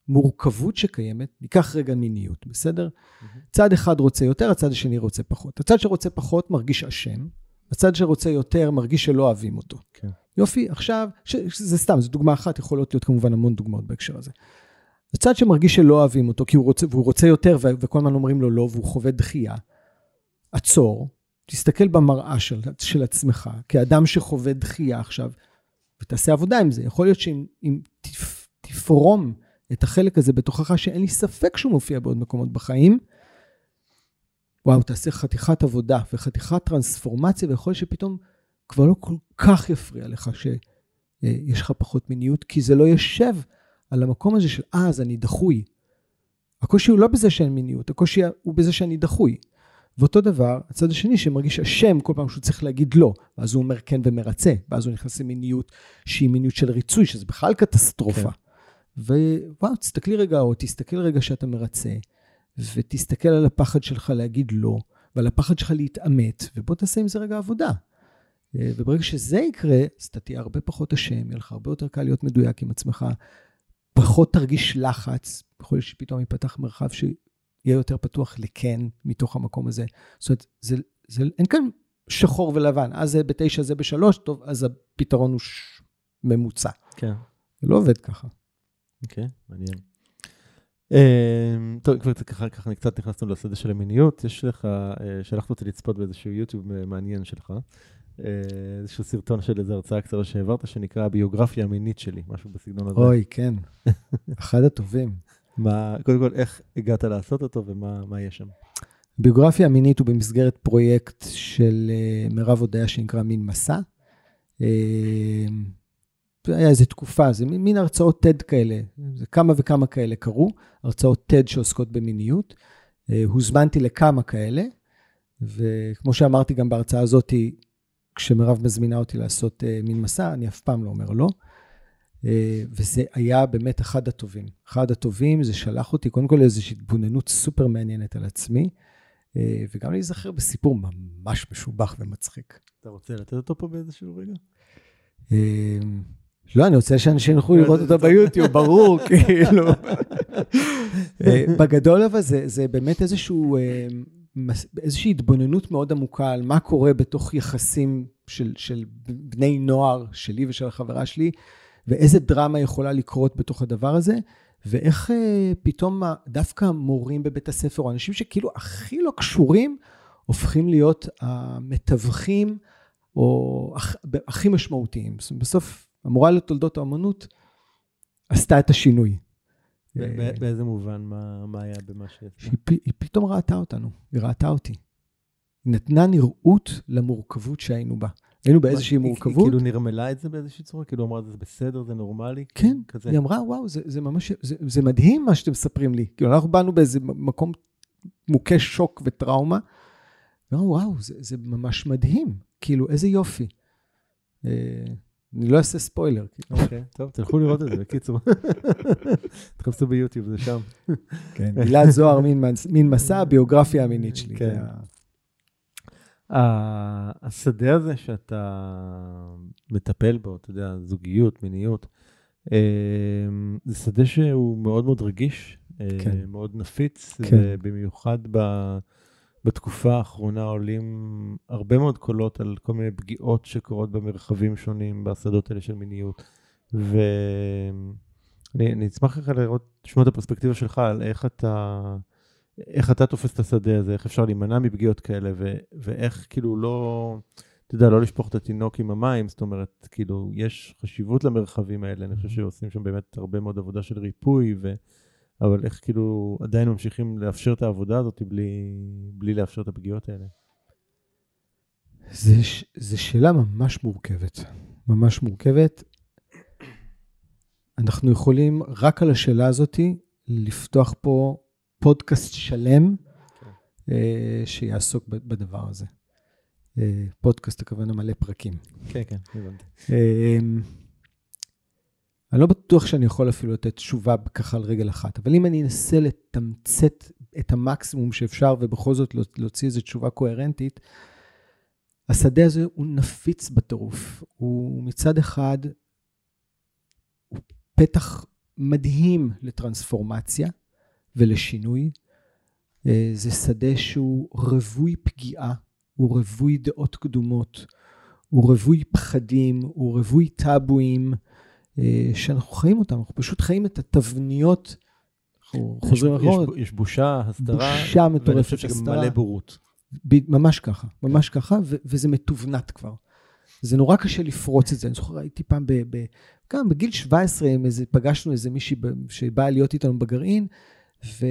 המורכבות שקיימת, ניקח רגע מיניות, בסדר? צד אחד רוצה יותר, הצד השני רוצה פחות. הצד שרוצה פחות מרגיש אשם, הצד שרוצה יותר מרגיש שלא אוהבים אותו. כן. יופי, עכשיו, ש, זה סתם, זו דוגמה אחת, יכולות להיות כמובן המון דוגמאות בהקשר הזה. הצד שמרגיש שלא אוהבים אותו, כי הוא רוצה, והוא רוצה יותר, וכל הזמן אומרים לו לא, והוא חווה דחייה, עצור, תסתכל במראה של, של עצמך, כאדם שחווה דחייה עכשיו, ותעשה עבודה עם זה. יכול להיות שאם אם תפ, תפרום את החלק הזה בתוכך, שאין לי ספק שהוא מופיע בעוד מקומות בחיים, וואו, תעשה חתיכת עבודה וחתיכת טרנספורמציה, ויכול להיות שפתאום כבר לא כל כך יפריע לך שיש לך פחות מיניות, כי זה לא יושב על המקום הזה של, אה, אז אני דחוי. הקושי הוא לא בזה שאין מיניות, הקושי הוא בזה שאני דחוי. ואותו דבר, הצד השני שמרגיש אשם כל פעם שהוא צריך להגיד לא, ואז הוא אומר כן ומרצה, ואז הוא נכנס למיניות שהיא מיניות של ריצוי, שזה בכלל קטסטרופה. כן. ווואו, תסתכלי רגע, או תסתכל רגע שאתה מרצה, ותסתכל על הפחד שלך להגיד לא, ועל הפחד שלך להתעמת, ובוא תעשה עם זה רגע עבודה. אה, וברגע שזה יקרה, אז אתה תהיה הרבה פחות אשם, יהיה לך הרבה יותר קל להיות מדויק עם עצמך, פחות תרגיש לחץ, יכול להיות שפתאום ייפתח מרחב שיהיה יותר פתוח לכן מתוך המקום הזה. זאת אומרת, זה, זה, אין כאן שחור ולבן, אז זה בתשע, זה בשלוש, טוב, אז הפתרון הוא ש... ממוצע. כן. זה לא עובד ככה. אוקיי, okay, מעניין. טוב, כבר ככה, ככה קצת נכנסנו לשדה של המיניות. יש לך, אה, שלחת אותי לצפות באיזשהו יוטיוב אה, מעניין שלך. אה, איזשהו סרטון של איזו הרצאה קצרה שהעברת, שנקרא הביוגרפיה המינית שלי, משהו בסגנון הזה. אוי, כן. אחד הטובים. מה, קודם כל, איך הגעת לעשות אותו ומה יש שם? ביוגרפיה המינית הוא במסגרת פרויקט של מירב הודיה שנקרא מין מסע. היה איזו תקופה, זה מין הרצאות TED כאלה, זה כמה וכמה כאלה קרו, הרצאות TED שעוסקות במיניות. אה, הוזמנתי לכמה כאלה, וכמו שאמרתי גם בהרצאה הזאת, כשמירב מזמינה אותי לעשות אה, מין מסע, אני אף פעם לא אומר לא. אה, וזה היה באמת אחד הטובים. אחד הטובים, זה שלח אותי קודם כל לאיזושהי התבוננות סופר מעניינת על עצמי, וגם להיזכר בסיפור ממש משובח ומצחיק. אתה רוצה לתת אותו פה באיזשהו רגע? לא, אני רוצה שאנשים ילכו לראות אותו ביוטיוב, ברור, כאילו. אה, בגדול אבל זה, זה באמת איזשהו, אה, איזושהי התבוננות מאוד עמוקה על מה קורה בתוך יחסים של, של בני נוער, שלי ושל החברה שלי, ואיזה דרמה יכולה לקרות בתוך הדבר הזה, ואיך אה, פתאום דווקא המורים בבית הספר, או אנשים שכאילו הכי לא קשורים, הופכים להיות המתווכים, או הכי משמעותיים. בסוף המורה לתולדות האמנות עשתה את השינוי. באיזה מובן? מה היה במה ש... היא פתאום ראתה אותנו, היא ראתה אותי. נתנה נראות למורכבות שהיינו בה. היינו באיזושהי מורכבות. היא כאילו נרמלה את זה באיזושהי צורה? כאילו אמרה, זה בסדר, זה נורמלי? כן, היא אמרה, וואו, זה ממש, זה מדהים מה שאתם מספרים לי. כאילו, אנחנו באנו באיזה מקום מוכה שוק וטראומה, ואמרנו, וואו, זה ממש מדהים. כאילו, איזה יופי. אה, אני לא אעשה ספוילר. כאילו. אוקיי, טוב, תלכו לראות את זה, בקיצור. תחפשו ביוטיוב, זה שם. כן, גלעד זוהר, מין מסע, הביוגרפיה המינית שלי. כן. השדה הזה שאתה מטפל בו, אתה יודע, זוגיות, מיניות, אמ, זה שדה שהוא מאוד מאוד רגיש, אה, כן. מאוד נפיץ, כן. ובמיוחד ב... בתקופה האחרונה עולים הרבה מאוד קולות על כל מיני פגיעות שקורות במרחבים שונים, בשדות האלה של מיניות. ואני אשמח לך לראות, לשמוע את הפרספקטיבה שלך על איך אתה, איך אתה תופס את השדה הזה, איך אפשר להימנע מפגיעות כאלה, ו, ואיך כאילו לא, אתה יודע, לא לשפוך את התינוק עם המים, זאת אומרת, כאילו, יש חשיבות למרחבים האלה, אני חושב שעושים שם באמת הרבה מאוד עבודה של ריפוי, ו... אבל איך כאילו עדיין ממשיכים לאפשר את העבודה הזאת בלי, בלי לאפשר את הפגיעות האלה? זו שאלה ממש מורכבת, ממש מורכבת. אנחנו יכולים רק על השאלה הזאת לפתוח פה פודקאסט שלם okay. כן. אה, שיעסוק בדבר הזה. אה, פודקאסט, הכוונה מלא פרקים. כן, כן, הבנתי. אה, אני לא בטוח שאני יכול אפילו לתת תשובה ככה על רגל אחת, אבל אם אני אנסה לתמצת את המקסימום שאפשר ובכל זאת להוציא איזו תשובה קוהרנטית, השדה הזה הוא נפיץ בטירוף. הוא מצד אחד, הוא פתח מדהים לטרנספורמציה ולשינוי. אה, זה שדה שהוא רווי פגיעה, הוא רווי דעות קדומות, הוא רווי פחדים, הוא רווי טאבואים. אה, שאנחנו חיים אותם, אנחנו פשוט חיים את התבניות, אנחנו חוזרים אחורה. יש, יש בושה, הסתרה, בושה מטורפת, ואני חושב שגם מלא בורות. ב, ממש ככה, ממש ככה, ו, וזה מתובנת כבר. זה נורא קשה לפרוץ את זה. אני זוכר, הייתי פעם, ב, ב, גם בגיל 17, איזה, פגשנו איזה מישהי שבאה להיות איתנו בגרעין, ו...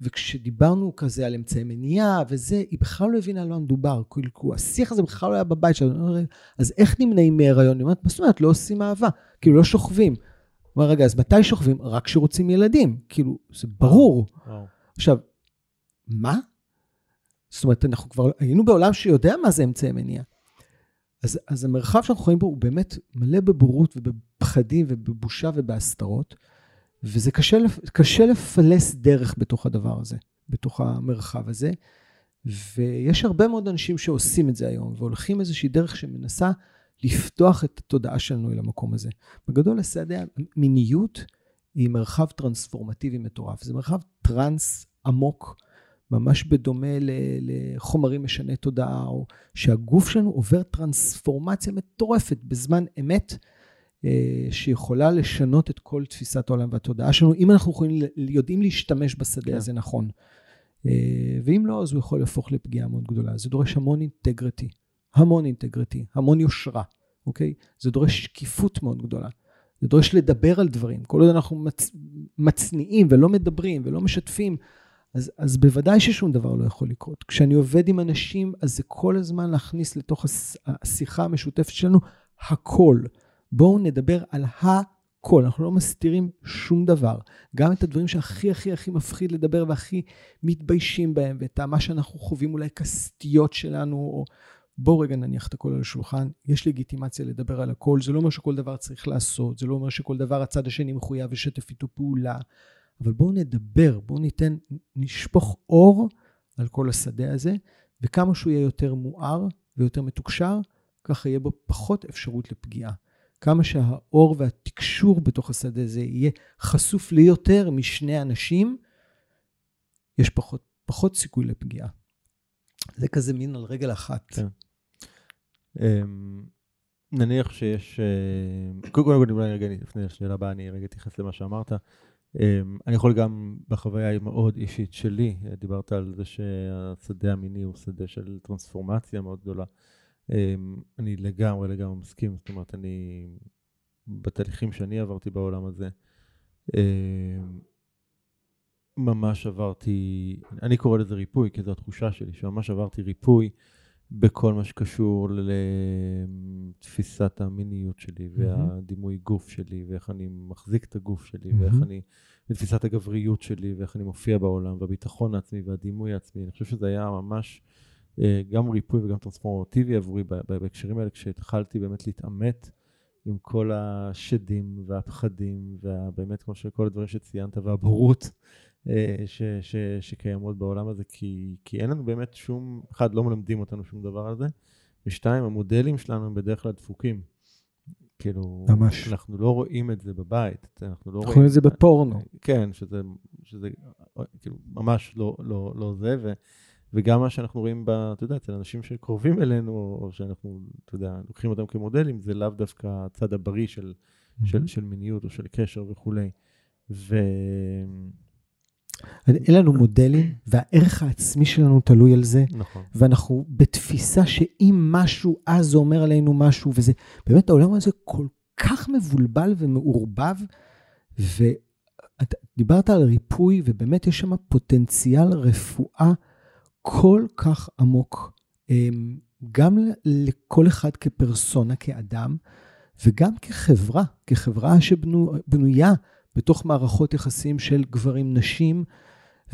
וכשדיברנו כזה על אמצעי מניעה וזה, היא בכלל לא הבינה על מה מדובר. כאילו, השיח הזה בכלל לא היה בבית שלנו. אז איך נמנעים מהיריון? היא אומרת, מה זאת אומרת? לא עושים אהבה. כאילו, לא שוכבים. הוא אומר, רגע, אז מתי שוכבים? רק כשרוצים ילדים. כאילו, זה ברור. וואו. עכשיו, מה? זאת אומרת, אנחנו כבר היינו בעולם שיודע מה זה אמצעי מניעה. אז, אז המרחב שאנחנו חיים בו הוא באמת מלא בבורות ובפחדים ובבושה ובהסתרות, וזה קשה, קשה לפלס דרך בתוך הדבר הזה, בתוך המרחב הזה. ויש הרבה מאוד אנשים שעושים את זה היום, והולכים איזושהי דרך שמנסה לפתוח את התודעה שלנו אל המקום הזה. בגדול, השדה המיניות היא מרחב טרנספורמטיבי מטורף. זה מרחב טרנס עמוק, ממש בדומה לחומרים משני תודעה, או שהגוף שלנו עובר טרנספורמציה מטורפת בזמן אמת, שיכולה לשנות את כל תפיסת העולם והתודעה שלנו, אם אנחנו יכולים, יודעים להשתמש בשדה כן. הזה נכון. אה, ואם לא, אז הוא יכול להפוך לפגיעה מאוד גדולה. זה דורש המון אינטגריטי, המון אינטגריטי, המון יושרה, אוקיי? זה דורש שקיפות מאוד גדולה. זה דורש לדבר על דברים. כל עוד אנחנו מצ... מצניעים ולא מדברים ולא משתפים, אז, אז בוודאי ששום דבר לא יכול לקרות. כשאני עובד עם אנשים, אז זה כל הזמן להכניס לתוך השיחה המשותפת שלנו הכל. בואו נדבר על הכל, אנחנו לא מסתירים שום דבר. גם את הדברים שהכי הכי הכי מפחיד לדבר והכי מתביישים בהם, ואת מה שאנחנו חווים אולי כסטיות שלנו, או בואו רגע נניח את הכל על השולחן, יש לגיטימציה לדבר על הכל, זה לא אומר שכל דבר צריך לעשות, זה לא אומר שכל דבר הצד השני מחויב לשתף איתו פעולה, אבל בואו נדבר, בואו ניתן, נשפוך אור על כל השדה הזה, וכמה שהוא יהיה יותר מואר ויותר מתוקשר, ככה יהיה בו פחות אפשרות לפגיעה. כמה שהאור והתקשור בתוך השדה הזה יהיה חשוף לי יותר משני אנשים, יש פחות, פחות סיכוי לפגיעה. זה כזה מין על רגל אחת. כן. אמ, נניח שיש, אה, קודם כל אולי רגע לפני השאלה הבאה, אני רגע אתייחס למה שאמרת. אמ, אני יכול גם בחוויה המאוד אישית שלי, דיברת על זה שהשדה המיני הוא שדה של טרנספורמציה מאוד גדולה. אמ, אני לגמרי לגמרי מסכים, זאת אומרת, אני, בתהליכים שאני עברתי בעולם הזה, אמ, ממש עברתי, אני קורא לזה ריפוי, כי זו התחושה שלי, שממש עברתי ריפוי בכל מה שקשור לתפיסת המיניות שלי, והדימוי גוף שלי, ואיך אני מחזיק את הגוף שלי, ואיך. אני, ותפיסת הגבריות שלי, ואיך אני מופיע בעולם, והביטחון העצמי, והדימוי העצמי. אני חושב שזה היה ממש גם ריפוי וגם טרנספורמטיבי עבורי בהקשרים האלה, כשהתחלתי באמת להתעמת עם כל השדים והפחדים, ובאמת, כמו שכל הדברים שציינת, והבורות אה, ש, ש, שקיימות בעולם הזה, כי, כי אין לנו באמת שום, אחד, לא מלמדים אותנו שום דבר על זה, ושתיים, המודלים שלנו הם בדרך כלל דפוקים. כאילו, ממש. אנחנו לא רואים את זה בבית, אנחנו לא אנחנו רואים את זה בפורנו. כן, שזה, שזה כאילו ממש לא, לא, לא זה, ו, וגם מה שאנחנו רואים, ב, אתה יודע, אצל אנשים שקרובים אלינו, או שאנחנו, אתה יודע, לוקחים אותם כמודלים, זה לאו דווקא הצד הבריא של, של, של מיניות או של קשר וכולי. ו... אין לנו מודלים, והערך העצמי שלנו תלוי על זה, נכון. ואנחנו בתפיסה שאם משהו, אז זה אומר עלינו משהו, וזה, באמת העולם הזה כל כך מבולבל ומעורבב, ודיברת על ריפוי, ובאמת יש שם פוטנציאל רפואה כל כך עמוק, אמ, גם לכל אחד כפרסונה, כאדם, וגם כחברה, כחברה שבנויה בתוך מערכות יחסים של גברים-נשים,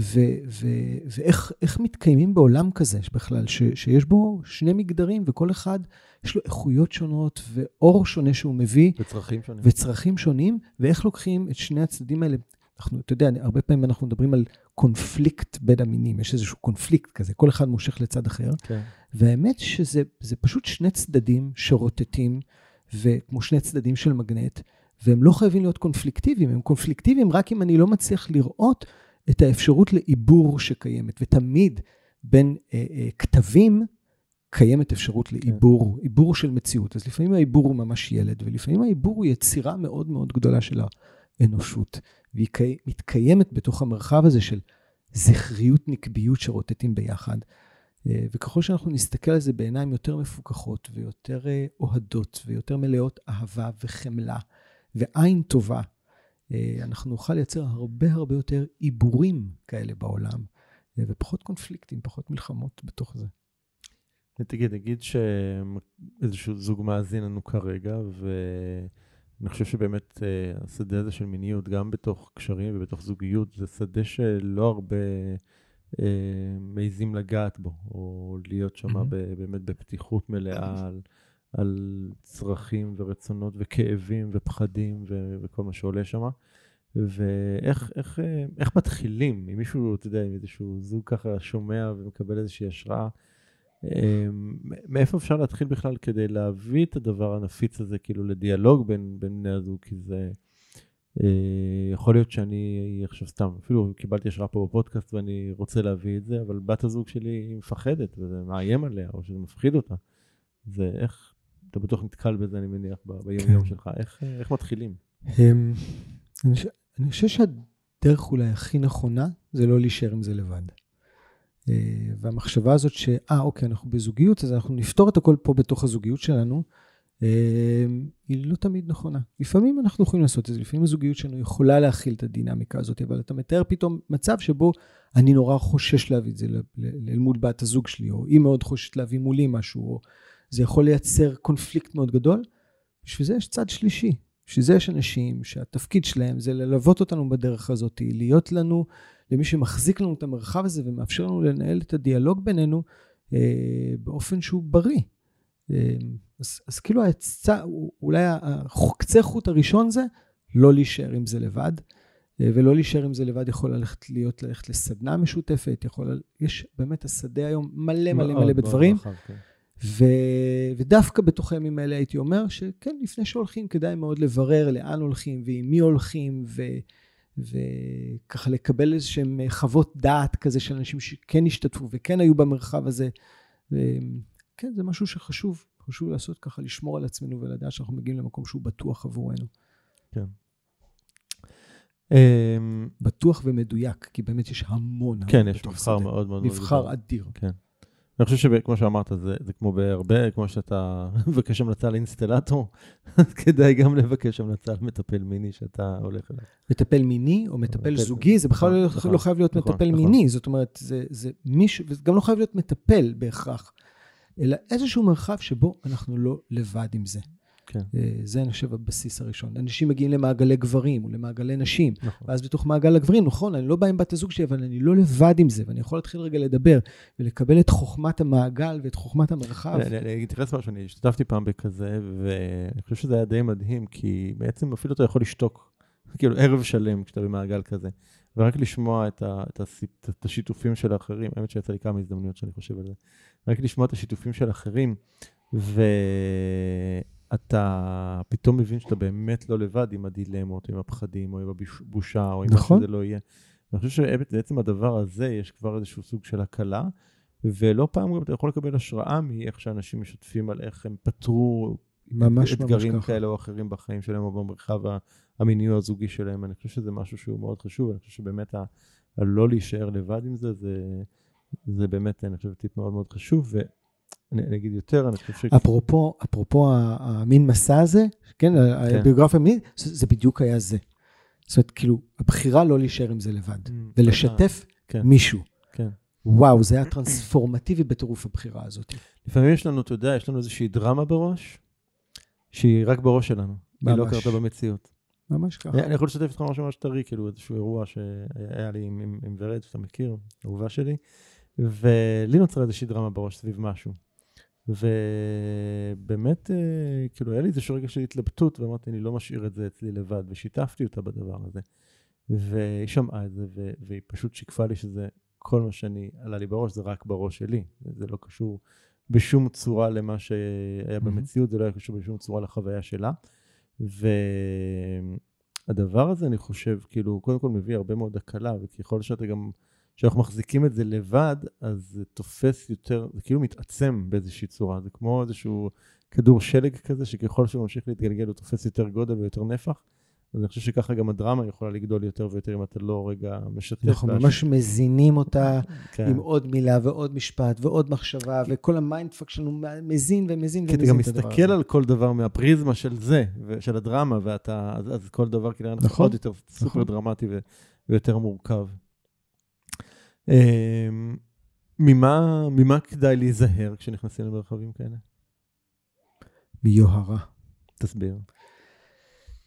ו- ו- ואיך איך מתקיימים בעולם כזה בכלל, ש- שיש בו שני מגדרים וכל אחד יש לו איכויות שונות ואור שונה שהוא מביא וצרכים שונים. וצרכים שונים, ואיך לוקחים את שני הצדדים האלה. אנחנו, אתה יודע, הרבה פעמים אנחנו מדברים על קונפליקט בין המינים, יש איזשהו קונפליקט כזה, כל אחד מושך לצד אחר, כן. והאמת שזה זה פשוט שני צדדים שרוטטים, וכמו שני צדדים של מגנט, והם לא חייבים להיות קונפליקטיביים, הם קונפליקטיביים רק אם אני לא מצליח לראות את האפשרות לעיבור שקיימת, ותמיד בין אה, אה, כתבים קיימת אפשרות לעיבור, כן. עיבור של מציאות. אז לפעמים העיבור הוא ממש ילד, ולפעמים העיבור הוא יצירה מאוד מאוד גדולה של האנושות, והיא קי- מתקיימת בתוך המרחב הזה של זכריות, נקביות שרוטטים ביחד. אה, וככל שאנחנו נסתכל על זה בעיניים יותר מפוקחות ויותר אה, אוהדות ויותר מלאות אהבה וחמלה ועין טובה, אה, אנחנו נוכל לייצר הרבה הרבה יותר עיבורים כאלה בעולם, ופחות קונפליקטים, פחות מלחמות בתוך זה. תגיד, נגיד שאיזשהו זוג מאזין לנו כרגע, אני חושב שבאמת אה, השדה הזה של מיניות, גם בתוך קשרים ובתוך זוגיות, זה שדה שלא הרבה אה, מעיזים לגעת בו, או להיות שם מהמם. באמת בפתיחות מלאה על, על צרכים ורצונות וכאבים ופחדים ו- וכל מה שעולה שם. ואיך איך, אה, איך מתחילים? אם מישהו, אתה יודע, אם איזשהו זוג ככה שומע ומקבל איזושהי השראה, אה, מאיפה אפשר להתחיל בכלל כדי להביא את הדבר הנפיץ הזה, כאילו לדיאלוג בין, בין בני הזוג? כי זה אה, יכול להיות שאני עכשיו סתם, אפילו קיבלתי השראה פה בפודקאסט ואני רוצה להביא את זה, אבל בת הזוג שלי היא מפחדת וזה מאיים עליה, או שזה מפחיד אותה. זה איך, אתה בטוח נתקל בזה, אני מניח, ב- ביום-יום כן. שלך. איך, איך מתחילים? אמ, אני חושב שהדרך אולי הכי נכונה זה לא להישאר עם זה לבד. אה, והמחשבה הזאת ש, אה, אוקיי, אנחנו בזוגיות, אז אנחנו נפתור את הכל פה בתוך הזוגיות שלנו, אה, היא לא תמיד נכונה. לפעמים אנחנו יכולים לעשות את זה, לפעמים הזוגיות שלנו יכולה להכיל את הדינמיקה הזאת, אבל אתה מתאר פתאום מצב שבו אני נורא חושש להביא את זה אל מול בת הזוג שלי, או היא מאוד חוששת להביא מולי משהו, או זה יכול לייצר קונפליקט מאוד גדול. בשביל זה יש צד שלישי. בשביל זה יש אנשים שהתפקיד שלהם זה ללוות אותנו בדרך הזאת, להיות לנו, למי שמחזיק לנו את המרחב הזה ומאפשר לנו לנהל את הדיאלוג בינינו אה, באופן שהוא בריא. אה, אז, אז כאילו העצה, אולי הקצה חוט הראשון זה לא להישאר עם זה לבד, אה, ולא להישאר עם זה לבד יכול ללכת להיות, ללכת לסדנה משותפת, יכול, יש באמת השדה היום מלא מלא מלא מאוד בדברים. רחב, כן. ו... ודווקא בתוך הימים האלה הייתי אומר שכן, לפני שהולכים כדאי מאוד לברר לאן הולכים ועם מי הולכים, ו... וככה לקבל איזה שהם חוות דעת כזה של אנשים שכן השתתפו וכן היו במרחב הזה. ו... כן, זה משהו שחשוב, חשוב לעשות ככה, לשמור על עצמנו ולדעת שאנחנו מגיעים למקום שהוא בטוח עבורנו. אמ, בטוח ומדויק, כי באמת יש המון כן, יש מבחר. מאוד מאוד מבחר. אדיר. אני חושב שכמו שאמרת, זה, זה כמו בהרבה, כמו שאתה מבקש המלצה לאינסטלטור, אז כדאי גם לבקש המלצה על מטפל מיני שאתה הולך אליו. מטפל מיני או מטפל מטפל- זוגי, זה בכלל לא- נכון, לא חייב להיות נכון, מטפל נכון. מיני, זאת אומרת, זה, זה מישהו, וזה גם לא חייב להיות מטפל בהכרח, אלא איזשהו מרחב שבו אנחנו לא לבד עם זה. כן. אה, זה, אני חושב, הבסיס הראשון. אנשים מגיעים למעגלי גברים או למעגלי נשים, נכון. ואז בתוך מעגל הגברים, נכון, אני לא בא עם בת הזוג שלי, אבל אני לא לבד עם זה, ואני יכול להתחיל רגע לדבר ולקבל את חוכמת המעגל ואת חוכמת המרחב. אני- אני אתייחס למשהו, אני השתתפתי פעם בכזה, ואני חושב שזה היה די מדהים, כי בעצם אפילו אתה יכול לשתוק, כאילו ערב שלם כשאתה במעגל כזה, ורק לשמוע את, ה, את, הסיפ, את השיתופים של האחרים, האמת שיצא לי כמה הזדמנויות שאני חושב על זה, רק לשמוע את השיתופים של האחרים, ואתה פתאום מבין שאתה באמת לא לבד עם הדילמות, עם הפחדים, או עם הבושה, או עם נכון. מה שזה לא יהיה. אני חושב שבעצם הדבר הזה יש כבר איזשהו סוג של הקלה, ולא פעם גם אתה יכול לקבל השראה מאיך שאנשים משתפים על איך הם פתרו ממש ממש אתגרים ככה. כאלה או אחרים בחיים שלהם או במרחב המיני או הזוגי שלהם. אני חושב שזה משהו שהוא מאוד חשוב, אני חושב שבאמת הלא להישאר לבד עם זה, זה, זה באמת, אני חושב, טיפ מאוד מאוד חשוב. אני אגיד יותר, אני חושב ש... אפרופו, אפרופו המין מסע הזה, כן, הביוגרפיה המינית, זה זה בדיוק היה זה. זאת אומרת, כאילו, הבחירה לא להישאר עם זה לבד, Mm, ולשתף כן. מישהו. כן. וואו, זה היה טרנספורמטיבי בטירוף הבחירה הזאת. לפעמים יש לנו, אתה יודע, יש לנו איזושהי דרמה בראש, שהיא רק בראש שלנו. היא לא ממש. קרתה במציאות. ממש ככה. אני אני יכול לשתף איתך משהו ממש טרי, כאילו איזשהו אירוע שהיה לי עם, עם, עם ורד, שאתה מכיר, אהובה שלי, ולי נוצרה איזושהי דרמה בראש סביב משהו. ובאמת, אה, כאילו, היה לי איזשהו רגע של התלבטות, ואמרתי, אני לא משאיר את זה אצלי לבד, ושיתפתי אותה בדבר הזה. והיא שמעה את זה, והיא פשוט שיקפה לי שזה, כל מה שאני, עלה לי בראש, זה רק בראש שלי. זה לא קשור בשום צורה למה שהיה. במציאות, זה לא היה קשור בשום צורה לחוויה שלה. והדבר הזה, אני חושב, כאילו, קודם כל מביא הרבה מאוד הקלה, וככל שאתה גם, כשאנחנו מחזיקים את זה לבד, אז זה תופס יותר, זה כאילו מתעצם באיזושהי צורה, זה כמו איזשהו כדור שלג כזה, שככל שהוא ממשיך להתגלגל הוא תופס יותר גודל ויותר נפח. אז אני חושב שככה גם הדרמה יכולה לגדול יותר ויותר אם אתה לא רגע משתף. אנחנו בהש- ממש מזינים אותה כן. עם עוד מילה ועוד משפט ועוד מחשבה, וכל ה mindfuck שלנו מזין ומזין כי אתה ומזין גם את הדבר מסתכל הזה. על כל דבר מהפריזמה של זה, ושל הדרמה, ואתה, אז, אז כל דבר כאילו נכון. נכון, עוד יותר סופר נכון. דרמטי ו, ויותר מורכב. אמ, ממה, ממה כדאי להיזהר כשנכנסים למרחבים כאלה? מיוהרה. תסביר.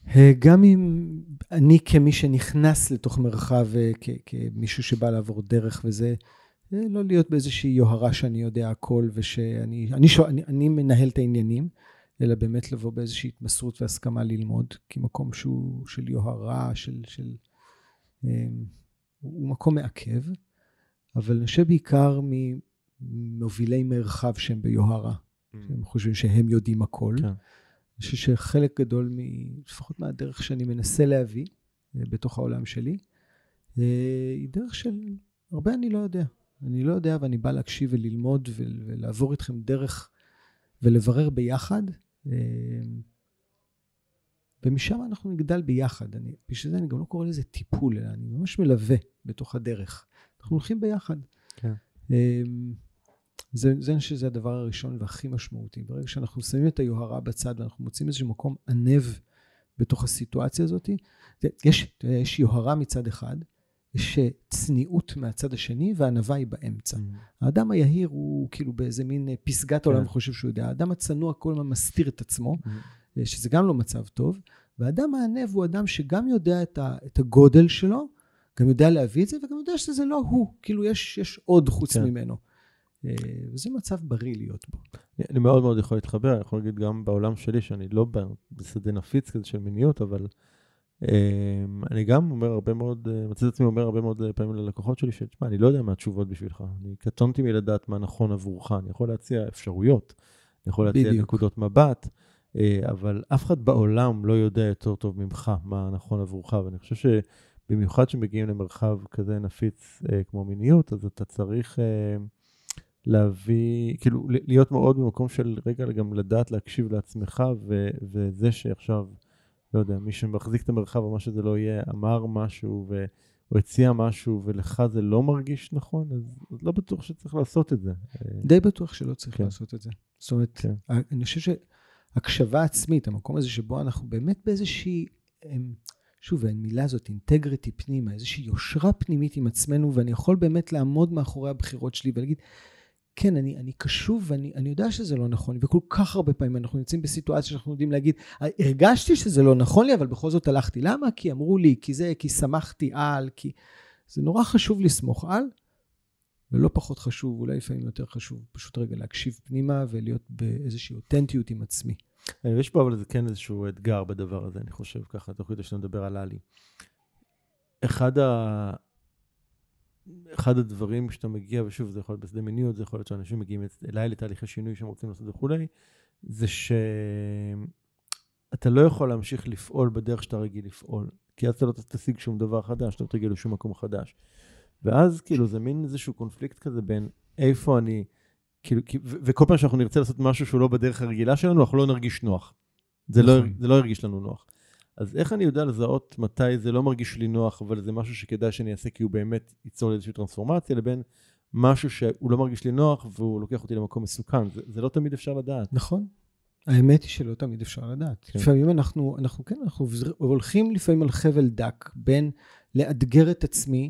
אה, גם אם אני כמי שנכנס לתוך מרחב, אה, כ- כמישהו שבא לעבור דרך וזה, אה, לא להיות באיזושהי יוהרה שאני יודע הכל ושאני אני, שואל- אני, אני מנהל את העניינים, אלא באמת לבוא באיזושהי התמסרות והסכמה ללמוד, כמקום שהוא של יוהרה, של... של אה, הוא מקום מעכב, אבל אני חושב בעיקר ממובילי מרחב שהם ביוהרה. הם חושבים שהם יודעים הכל. כן. אני חושב שחלק גדול, מ, לפחות מהדרך שאני מנסה להביא אה, בתוך העולם שלי, אה, היא דרך של הרבה אני לא יודע. אני לא יודע, ואני בא להקשיב וללמוד ול- ולעבור איתכם דרך ולברר ביחד. ומשם אנחנו נגדל ביחד. אני, בשביל זה אני גם לא קורא לזה טיפול, אלא אני ממש מלווה בתוך הדרך. אנחנו הולכים ביחד. כן. אמ, זה, זה אני חושב שזה הדבר הראשון והכי משמעותי. ברגע שאנחנו שמים את היוהרה בצד ואנחנו מוצאים איזשהו מקום ענב בתוך הסיטואציה הזאת, יש, יש יוהרה מצד אחד, יש צניעות מהצד השני והענווה היא באמצע. האדם היהיר הוא כאילו באיזה מין אה, פסגת עולם כן. וחושב שהוא יודע. האדם הצנוע כל הזמן מסתיר את עצמו, אה, שזה גם לא מצב טוב. והאדם הענב הוא אדם שגם יודע את, ה, את הגודל שלו, גם יודע להביא את זה, וגם יודע שזה לא הוא. כאילו, יש, יש עוד חוץ כן. ממנו. אה, וזה מצב בריא להיות בו. אני מאוד מאוד יכול להתחבר, אני יכול להגיד גם בעולם שלי, שאני לא בשדה נפיץ כזה של מיניות, אבל אה, אני גם אומר הרבה מאוד, אה, מצא את עצמי אומר הרבה מאוד אה, פעמים ללקוחות שלי, שתשמע, אני לא יודע מה התשובות בשבילך. אני קטונתי מלדעת מה נכון עבורך, אני יכול להציע אפשרויות, אני יכול להציע בדיוק. נקודות מבט, אה, אבל אף אחד בעולם לא יודע יותר טוב ממך מה נכון עבורך, ואני חושב שבמיוחד כשמגיעים למרחב כזה נפיץ אה, כמו מיניות, אז אתה צריך... אה, להביא, כאילו, להיות מאוד במקום של רגע גם לדעת להקשיב לעצמך, ו, וזה שעכשיו, לא יודע, מי שמחזיק את המרחב או מה שזה לא יהיה, אמר משהו, ו, או הציע משהו, ולך זה לא מרגיש נכון, אז, אז לא בטוח שצריך לעשות את זה. אה, די בטוח שלא צריך כן. לעשות את זה. זאת אומרת, כן. אני חושב שהקשבה עצמית, המקום הזה שבו אנחנו באמת באיזושהי, אמ, שוב, המילה הזאת, אינטגריטי פנימה, איזושהי יושרה פנימית עם עצמנו, ואני יכול באמת לעמוד מאחורי הבחירות שלי ולהגיד, כן, אני, אני קשוב ואני אני יודע שזה לא נכון, וכל כך הרבה פעמים אנחנו נמצאים בסיטואציה שאנחנו יודעים להגיד, הרגשתי שזה לא נכון לי, אבל בכל זאת הלכתי. למה? כי אמרו לי, כי זה, כי שמחתי על, כי... זה נורא חשוב לסמוך על, ולא פחות חשוב, אולי לפעמים יותר חשוב, פשוט רגע להקשיב פנימה ולהיות באיזושהי אותנטיות עם עצמי. אה, יש פה אבל זה כן איזשהו אתגר בדבר הזה, אני חושב ככה, תוך כדי שאתה מדבר על עלי. אחד, ה... אחד הדברים שאתה מגיע, ושוב, זה יכול להיות בשדה מיניות, זה יכול להיות שאנשים מגיעים אליי לתהליכי שינוי שהם רוצים לעשות וכולי, זה שאתה לא יכול להמשיך לפעול בדרך שאתה רגיל לפעול, כי אז אתה לא תשיג שום דבר חדש, אתה לא תגיע לשום מקום חדש. ואז כאילו זה מין איזשהו קונפליקט כזה בין איפה אני, כאילו, וכל פעם שאנחנו נרצה לעשות משהו שהוא לא בדרך הרגילה שלנו, אנחנו לא נרגיש נוח. זה לא, נכון. זה לא ירגיש לנו נוח. אז איך אני יודע לזהות מתי זה לא מרגיש לי נוח, אבל זה משהו שכדאי שאני אעשה כי הוא באמת ייצור לי איזושהי טרנספורמציה, לבין משהו שהוא לא מרגיש לי נוח והוא לוקח אותי למקום מסוכן. זה, זה לא תמיד אפשר לדעת. נכון. האמת היא שלא תמיד אפשר לדעת. כן. לפעמים אנחנו, אנחנו כן, אנחנו הולכים לפעמים על חבל דק בין לאתגר את עצמי,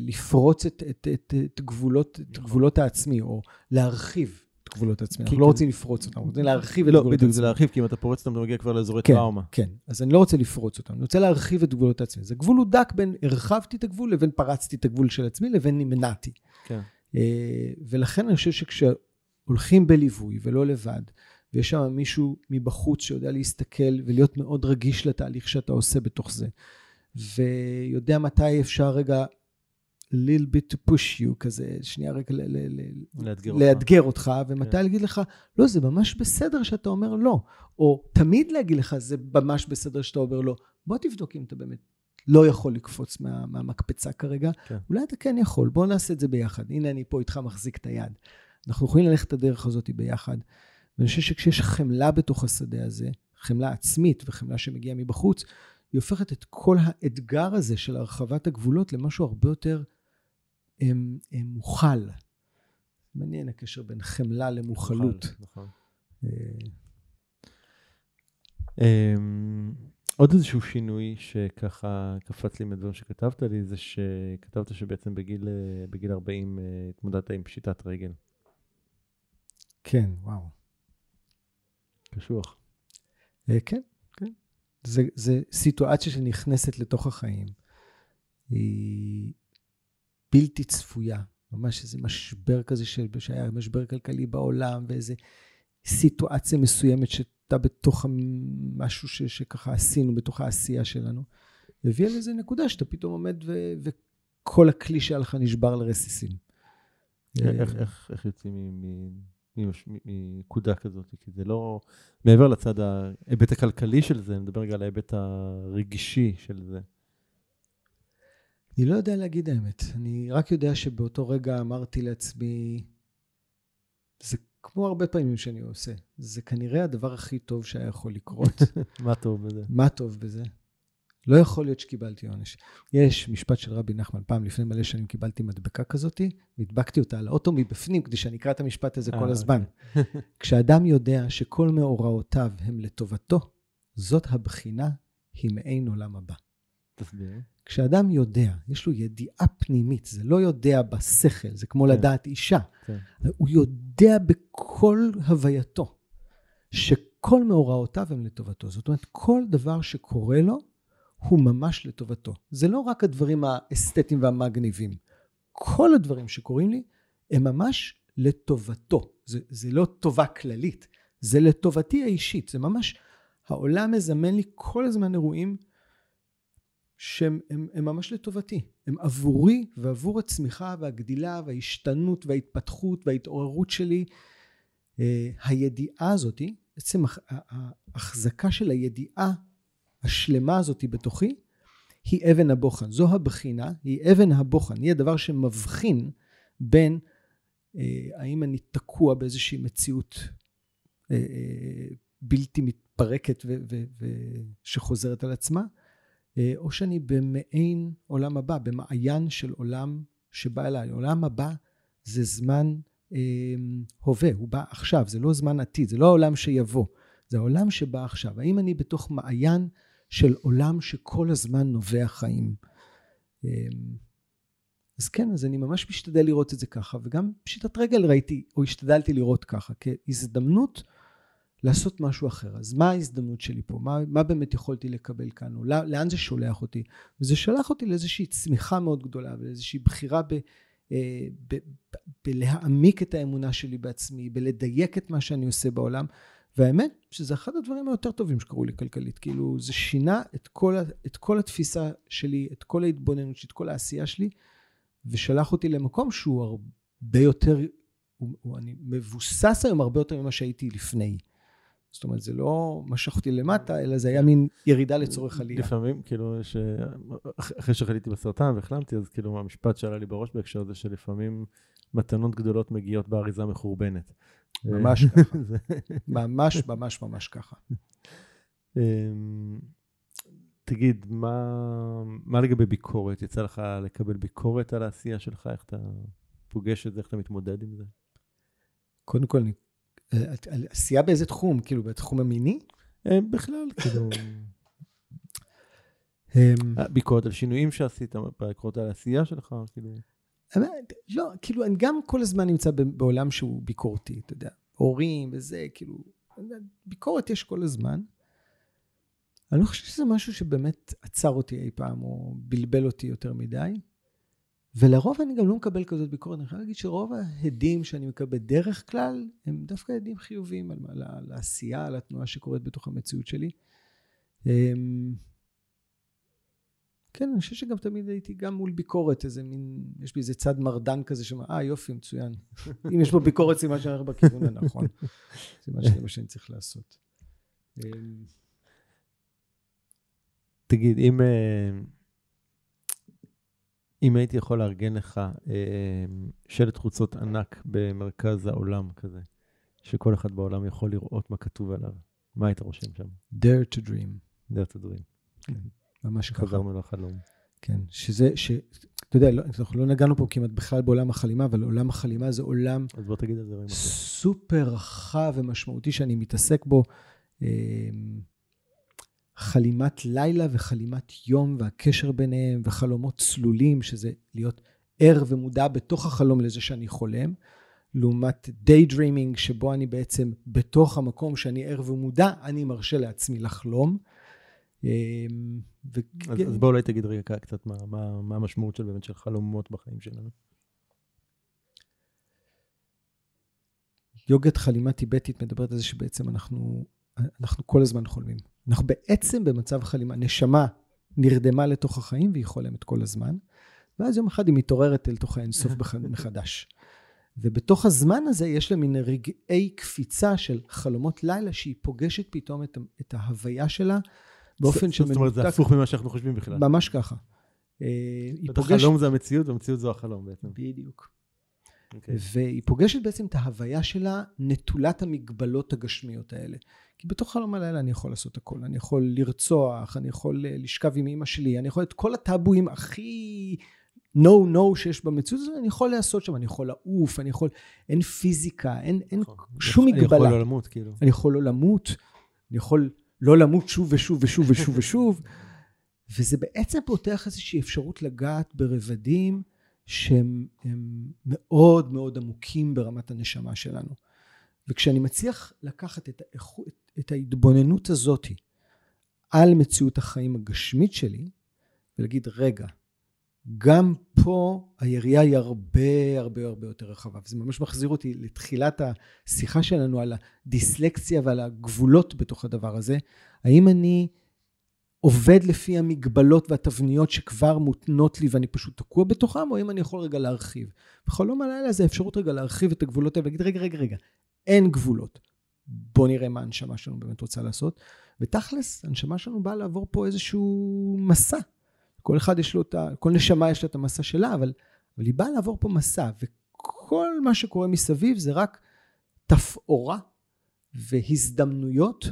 לפרוץ את, את, את, את, גבולות, את נכון. גבולות העצמי, או להרחיב את גבולות העצמי. אנחנו כי- לא רוצים לפרוץ אותם, אנחנו רוצים להרחיב את לא, גבולות בדיוק, העצמי. זה להרחיב, כי אם אתה פורץ אותם, אתה מגיע כבר לאזורי כן, טראומה. כן. אז אני לא רוצה לפרוץ אותם, אני רוצה להרחיב את גבולות העצמי. אז הגבול הוא דק בין הרחבתי את הגבול לבין פרצתי את הגבול של עצמי לבין נמנעתי. כן. אה, ולכן אני חושב שכשהולכים בליווי ולא לבד, ויש שם מישהו מבחוץ שיודע להסתכל ולהיות מאוד רגיש לתהליך שאתה עושה בתוך זה, ויודע מתי אפשר רגע little bit to push you כזה, שנייה רגע ל- ל- ל- לאתגר אותך. לאתגר אותך, ומתי כן. להגיד לך, לא, זה ממש בסדר שאתה אומר לא. או תמיד להגיד לך, זה ממש בסדר שאתה אומר לא. בוא תבדוק אם אתה באמת לא יכול לקפוץ מה, מהמקפצה כרגע. כן. אולי אתה כן יכול, בוא נעשה את זה ביחד. הנה, אני פה איתך מחזיק את היד. אנחנו יכולים ללכת את הדרך הזאת ביחד. ואני חושב שכשיש חמלה בתוך השדה הזה, חמלה עצמית וחמלה שמגיעה מבחוץ, היא הופכת את כל האתגר הזה של הרחבת הגבולות למשהו הרבה יותר הם, הם, מוכל. מעניין הקשר בין חמלה למוכלות. נכון. אה, אמ, עוד איזשהו שינוי שככה קפץ לי מהדברים שכתבת לי, זה שכתבת שבעצם בגיל, אה, בגיל 40 אה, התמודדת עם פשיטת רגל. כן, וואו. קשוח. אה, כן, כן. זה, זה סיטואציה שנכנסת לתוך החיים. היא בלתי צפויה. ממש איזה משבר כזה שהיה משבר כלכלי בעולם, ואיזה סיטואציה מסוימת שאתה בתוך משהו ש, שככה עשינו, בתוך העשייה שלנו. הביאה לאיזה נקודה שאתה פתאום עומד ו, וכל הכלי שהיה לך נשבר לרסיסים. איך, איך, איך יוצאים מנקודה כזאת? כי זה לא, מעבר לצד ההיבט הכלכלי של זה, אני מדבר רגע על ההיבט הרגשי של זה. אני לא יודע להגיד האמת. אני רק יודע שבאותו רגע אמרתי לעצמי, זה כמו הרבה פעמים שאני עושה, זה כנראה הדבר הכי טוב שהיה יכול לקרות. מה טוב בזה? מה טוב בזה? לא יכול להיות שקיבלתי עונש. יש משפט של רבי נחמן, פעם לפני מלא שנים קיבלתי מדבקה כזאת, נדבקתי אותה על האוטו מבפנים כדי שאני אקרא את המשפט הזה כל אה, הזמן. אוקיי. כשאדם יודע שכל מאורעותיו הם לטובתו, זאת הבחינה היא מעין עולם הבא. תסביר. כשאדם יודע, יש לו ידיעה פנימית, זה לא יודע בשכל, זה כמו כן. לדעת אישה. כן. הוא יודע בכל הווייתו שכל מאורעותיו הם לטובתו. זאת אומרת, כל דבר שקורה לו הוא ממש לטובתו. זה לא רק הדברים האסתטיים והמגניבים. כל הדברים שקורים לי הם ממש לטובתו. זה, זה לא טובה כללית, זה לטובתי האישית. זה ממש, העולם מזמן לי כל הזמן אירועים שהם הם, הם ממש לטובתי. הם עבורי ועבור הצמיחה והגדילה וההשתנות וההתפתחות וההתעוררות שלי. אה, הידיעה הזאתי, בעצם ההחזקה של הידיעה השלמה הזאתי בתוכי, היא אבן הבוחן. זו הבחינה, היא אבן הבוחן. היא הדבר שמבחין בין אה, האם אני תקוע באיזושהי מציאות אה, בלתי מתפרקת ושחוזרת על עצמה, או שאני במעין עולם הבא, במעיין של עולם שבא אליי. עולם הבא זה זמן אה, הווה, הוא בא עכשיו, זה לא זמן עתיד, זה לא העולם שיבוא, זה העולם שבא עכשיו. האם אני בתוך מעיין של עולם שכל הזמן נובע חיים? אה, אז כן, אז אני ממש משתדל לראות את זה ככה, וגם פשיטת רגל ראיתי, או השתדלתי לראות ככה, כהזדמנות לעשות משהו אחר. אז מה ההזדמנות שלי פה? מה, מה באמת יכולתי לקבל כאן? או לא, לאן זה שולח אותי? וזה שלח אותי לאיזושהי צמיחה מאוד גדולה ולאיזושהי בחירה ב, אה, ב, ב, בלהעמיק את האמונה שלי בעצמי, בלדייק את מה שאני עושה בעולם. והאמת שזה אחד הדברים היותר טובים שקרו לי כלכלית. כאילו זה שינה את כל, את כל התפיסה שלי, את כל ההתבוננות שלי, את כל העשייה שלי, ושלח אותי למקום שהוא הרבה יותר, הוא, הוא, אני מבוסס היום הרבה יותר ממה שהייתי לפני. זאת אומרת, זה לא משך אותי למטה, אלא זה היה מין ירידה לצורך עלייה. לפעמים, כאילו, ש... אחרי שחליתי בסרטן והחלמתי, אז כאילו, המשפט שעלה לי בראש בהקשר הזה, שלפעמים מתנות גדולות מגיעות באריזה מחורבנת. ממש ככה. ממש, ממש, ממש ככה. אמ, תגיד, מה, מה לגבי ביקורת? יצא לך לקבל ביקורת על העשייה שלך? איך אתה פוגש את זה? איך אתה מתמודד עם זה? קודם כל, אני עשייה באיזה תחום? כאילו, בתחום המיני? אה, בכלל, כאילו... אמ, ביקורת על שינויים שעשית, ביקורת על העשייה שלך, כאילו... לא, כאילו, אני גם כל הזמן נמצא בעולם שהוא ביקורתי, אתה יודע, הורים וזה, כאילו, ביקורת יש כל הזמן. אני לא חושב שזה משהו שבאמת עצר אותי אי פעם, או בלבל אותי יותר מדי. ולרוב אני גם לא מקבל כזאת ביקורת. אני חייב להגיד שרוב ההדים שאני מקבל בדרך כלל, הם דווקא הדים חיוביים על, על, על העשייה, על התנועה שקורית בתוך המציאות שלי. אמ, כן, אני חושב שגם תמיד הייתי גם מול ביקורת, איזה מין, יש בי איזה צד מרדן כזה שאומר, אה, יופי, מצוין. אם יש פה ביקורת, סימן שאני הולך בכיוון הנכון. סימן שזה מה שאני צריך לעשות. אמ, תגיד, אם... אה, אם הייתי יכול לארגן לך אה, שלט חוצות ענק במרכז העולם כזה, שכל אחד בעולם יכול לראות מה כתוב עליו, מה היית רושם שם? Dare to dream. Dare to dream. כן, ממש ככה. חזרנו לחלום. כן, שזה, ש... אתה יודע, לא, אנחנו לא נגענו פה כמעט בכלל בעולם החלימה, אבל עולם החלימה זה עולם... אז בוא תגיד על זה. סופר רחב ומשמעותי שאני מתעסק בו. חלימת לילה וחלימת יום והקשר ביניהם וחלומות צלולים, שזה להיות ער ומודע בתוך החלום לזה שאני חולם, לעומת דרימינג שבו אני בעצם בתוך המקום שאני ער ומודע, אני מרשה לעצמי לחלום. ו... אז, אז בואו אולי תגיד רגע קצת מה, מה, מה המשמעות של באמת של חלומות בחיים שלנו. יוגת חלימה טיבטית מדברת על זה שבעצם אנחנו, אנחנו כל הזמן חולמים. אנחנו בעצם במצב חלימה, נשמה נרדמה לתוך החיים והיא חולמת כל הזמן, ואז יום אחד היא מתעוררת אל תוך האינסוף מחדש. ובתוך הזמן הזה יש לה מין רגעי קפיצה של חלומות לילה שהיא פוגשת פתאום את, את ההוויה שלה באופן שמנותק. זאת אומרת, זה הפוך ממה שאנחנו חושבים בכלל. ממש ככה. אה, היא פוגשת... החלום זה המציאות, והמציאות זו החלום בעצם. בדיוק. Okay. אוקיי. והיא פוגשת בעצם את ההוויה שלה נטולת המגבלות הגשמיות האלה. כי בתוך חלום הלילה אני יכול לעשות הכל. אני יכול לרצוח, אני יכול אה, לשכב עם אמא שלי, אני יכול את כל הטאבואים הכי no no שיש במציאות הזאת, אני יכול לעשות שם, אני יכול לעוף, אני יכול, אין פיזיקה, אין, אין נכון. שום מגבלה. אני יכול לא למות, כאילו. אני יכול לא למות, אני יכול לא למות שוב ושוב ושוב ושוב ושוב, וזה בעצם פותח איזושהי אפשרות לגעת ברבדים שהם מאוד מאוד עמוקים ברמת הנשמה שלנו. וכשאני מצליח לקחת את, האיכות, את ההתבוננות הזאתי על מציאות החיים הגשמית שלי, ולהגיד, רגע, גם פה היריעה היא הרבה הרבה הרבה יותר רחבה. וזה ממש מחזיר אותי לתחילת השיחה שלנו על הדיסלקציה ועל הגבולות בתוך הדבר הזה. האם אני עובד לפי המגבלות והתבניות שכבר מותנות לי ואני פשוט תקוע בתוכם, או אם אני יכול רגע להרחיב. בחלום הלילה זה אפשרות רגע להרחיב את הגבולות האלה ולהגיד, רגע, רגע, רגע, אין גבולות. בוא נראה מה הנשמה שלנו באמת רוצה לעשות. ותכלס, הנשמה שלנו באה לעבור פה איזשהו מסע. כל אחד יש לו את ה... כל נשמה יש לה את המסע שלה, אבל, אבל היא באה לעבור פה מסע, וכל מה שקורה מסביב זה רק תפאורה והזדמנויות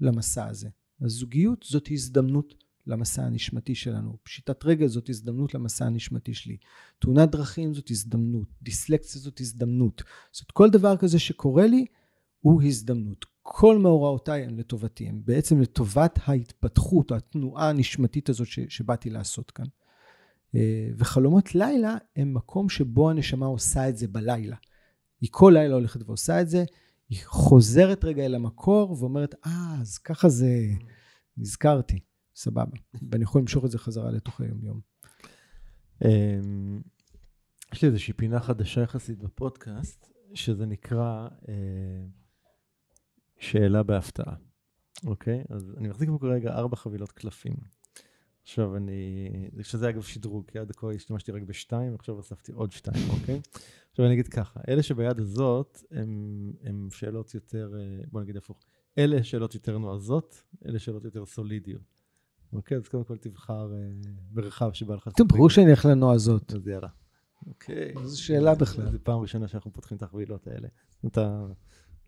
למסע הזה. הזוגיות זאת הזדמנות למסע הנשמתי שלנו. פשיטת רגל זאת הזדמנות למסע הנשמתי שלי. תאונת דרכים זאת הזדמנות. דיסלקציה זאת הזדמנות. זאת כל דבר כזה שקורה לי הוא הזדמנות. כל מאורעותיי הן לטובתי, הן בעצם לטובת ההתפתחות, התנועה הנשמתית הזאת ש, שבאתי לעשות כאן. אה, וחלומות לילה הם מקום שבו הנשמה עושה את זה בלילה. היא כל לילה הולכת ועושה את זה, היא חוזרת רגע אל המקור ואומרת, אה, אז ככה זה, נזכרתי, סבבה. ואני יכול למשוך את זה חזרה לתוך היום-יום. אמ, יש לי איזושהי פינה חדשה יחסית בפודקאסט, שזה נקרא... אה, שאלה בהפתעה, אוקיי? אז אני מחזיק פה כרגע ארבע חבילות קלפים. עכשיו אני, שזה אגב שדרוג, כי עד כה השתמשתי רק בשתיים, עכשיו הוספתי עוד שתיים, אוקיי? עכשיו אני אגיד ככה, אלה שביד הזאת הם שאלות יותר, אה, בוא נגיד הפוך, אלה שאלות יותר נועזות, אלה שאלות יותר סולידיות. אוקיי, אז קודם כל תבחר אה, ברחב שבא לך... טוב, ברור שאני הולך לנועזות. אז יאללה. אוקיי. זו שאלה בכלל. זו פעם ראשונה שאנחנו פותחים את החבילות האלה. אתה...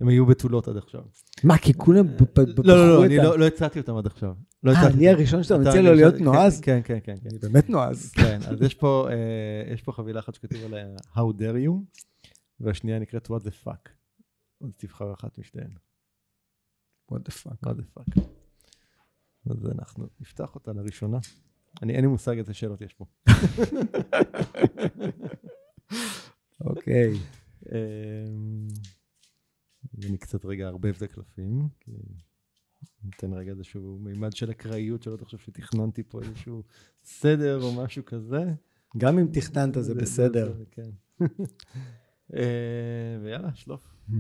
הם היו בתולות עד עכשיו. מה, כי כולם בחרו את ה... לא, לא, לא, אני לא הצעתי אותם עד עכשיו. לא אה, אני הראשון שאתה מציע לו להיות נועז? כן, כן, כן. אני באמת נועז. כן, אז אה, יש פה חבילה אחת שכתוב עליה How dare you, והשנייה נקראת What the fuck. אז תבחר אחת משתיהן. What the fuck. What the fuck. אז אנחנו נפתח אותה לראשונה. אני, אין לי מושג איזה שאלות יש פה. אוקיי. אני קצת רגע אערבב את הקלפים, כי ניתן רגע איזשהו מימד של אקראיות, שלא תחשוב שתכננתי פה איזשהו סדר או משהו כזה. גם אם תכננת זה בסדר. כן. אה, ויאללה, שלוף.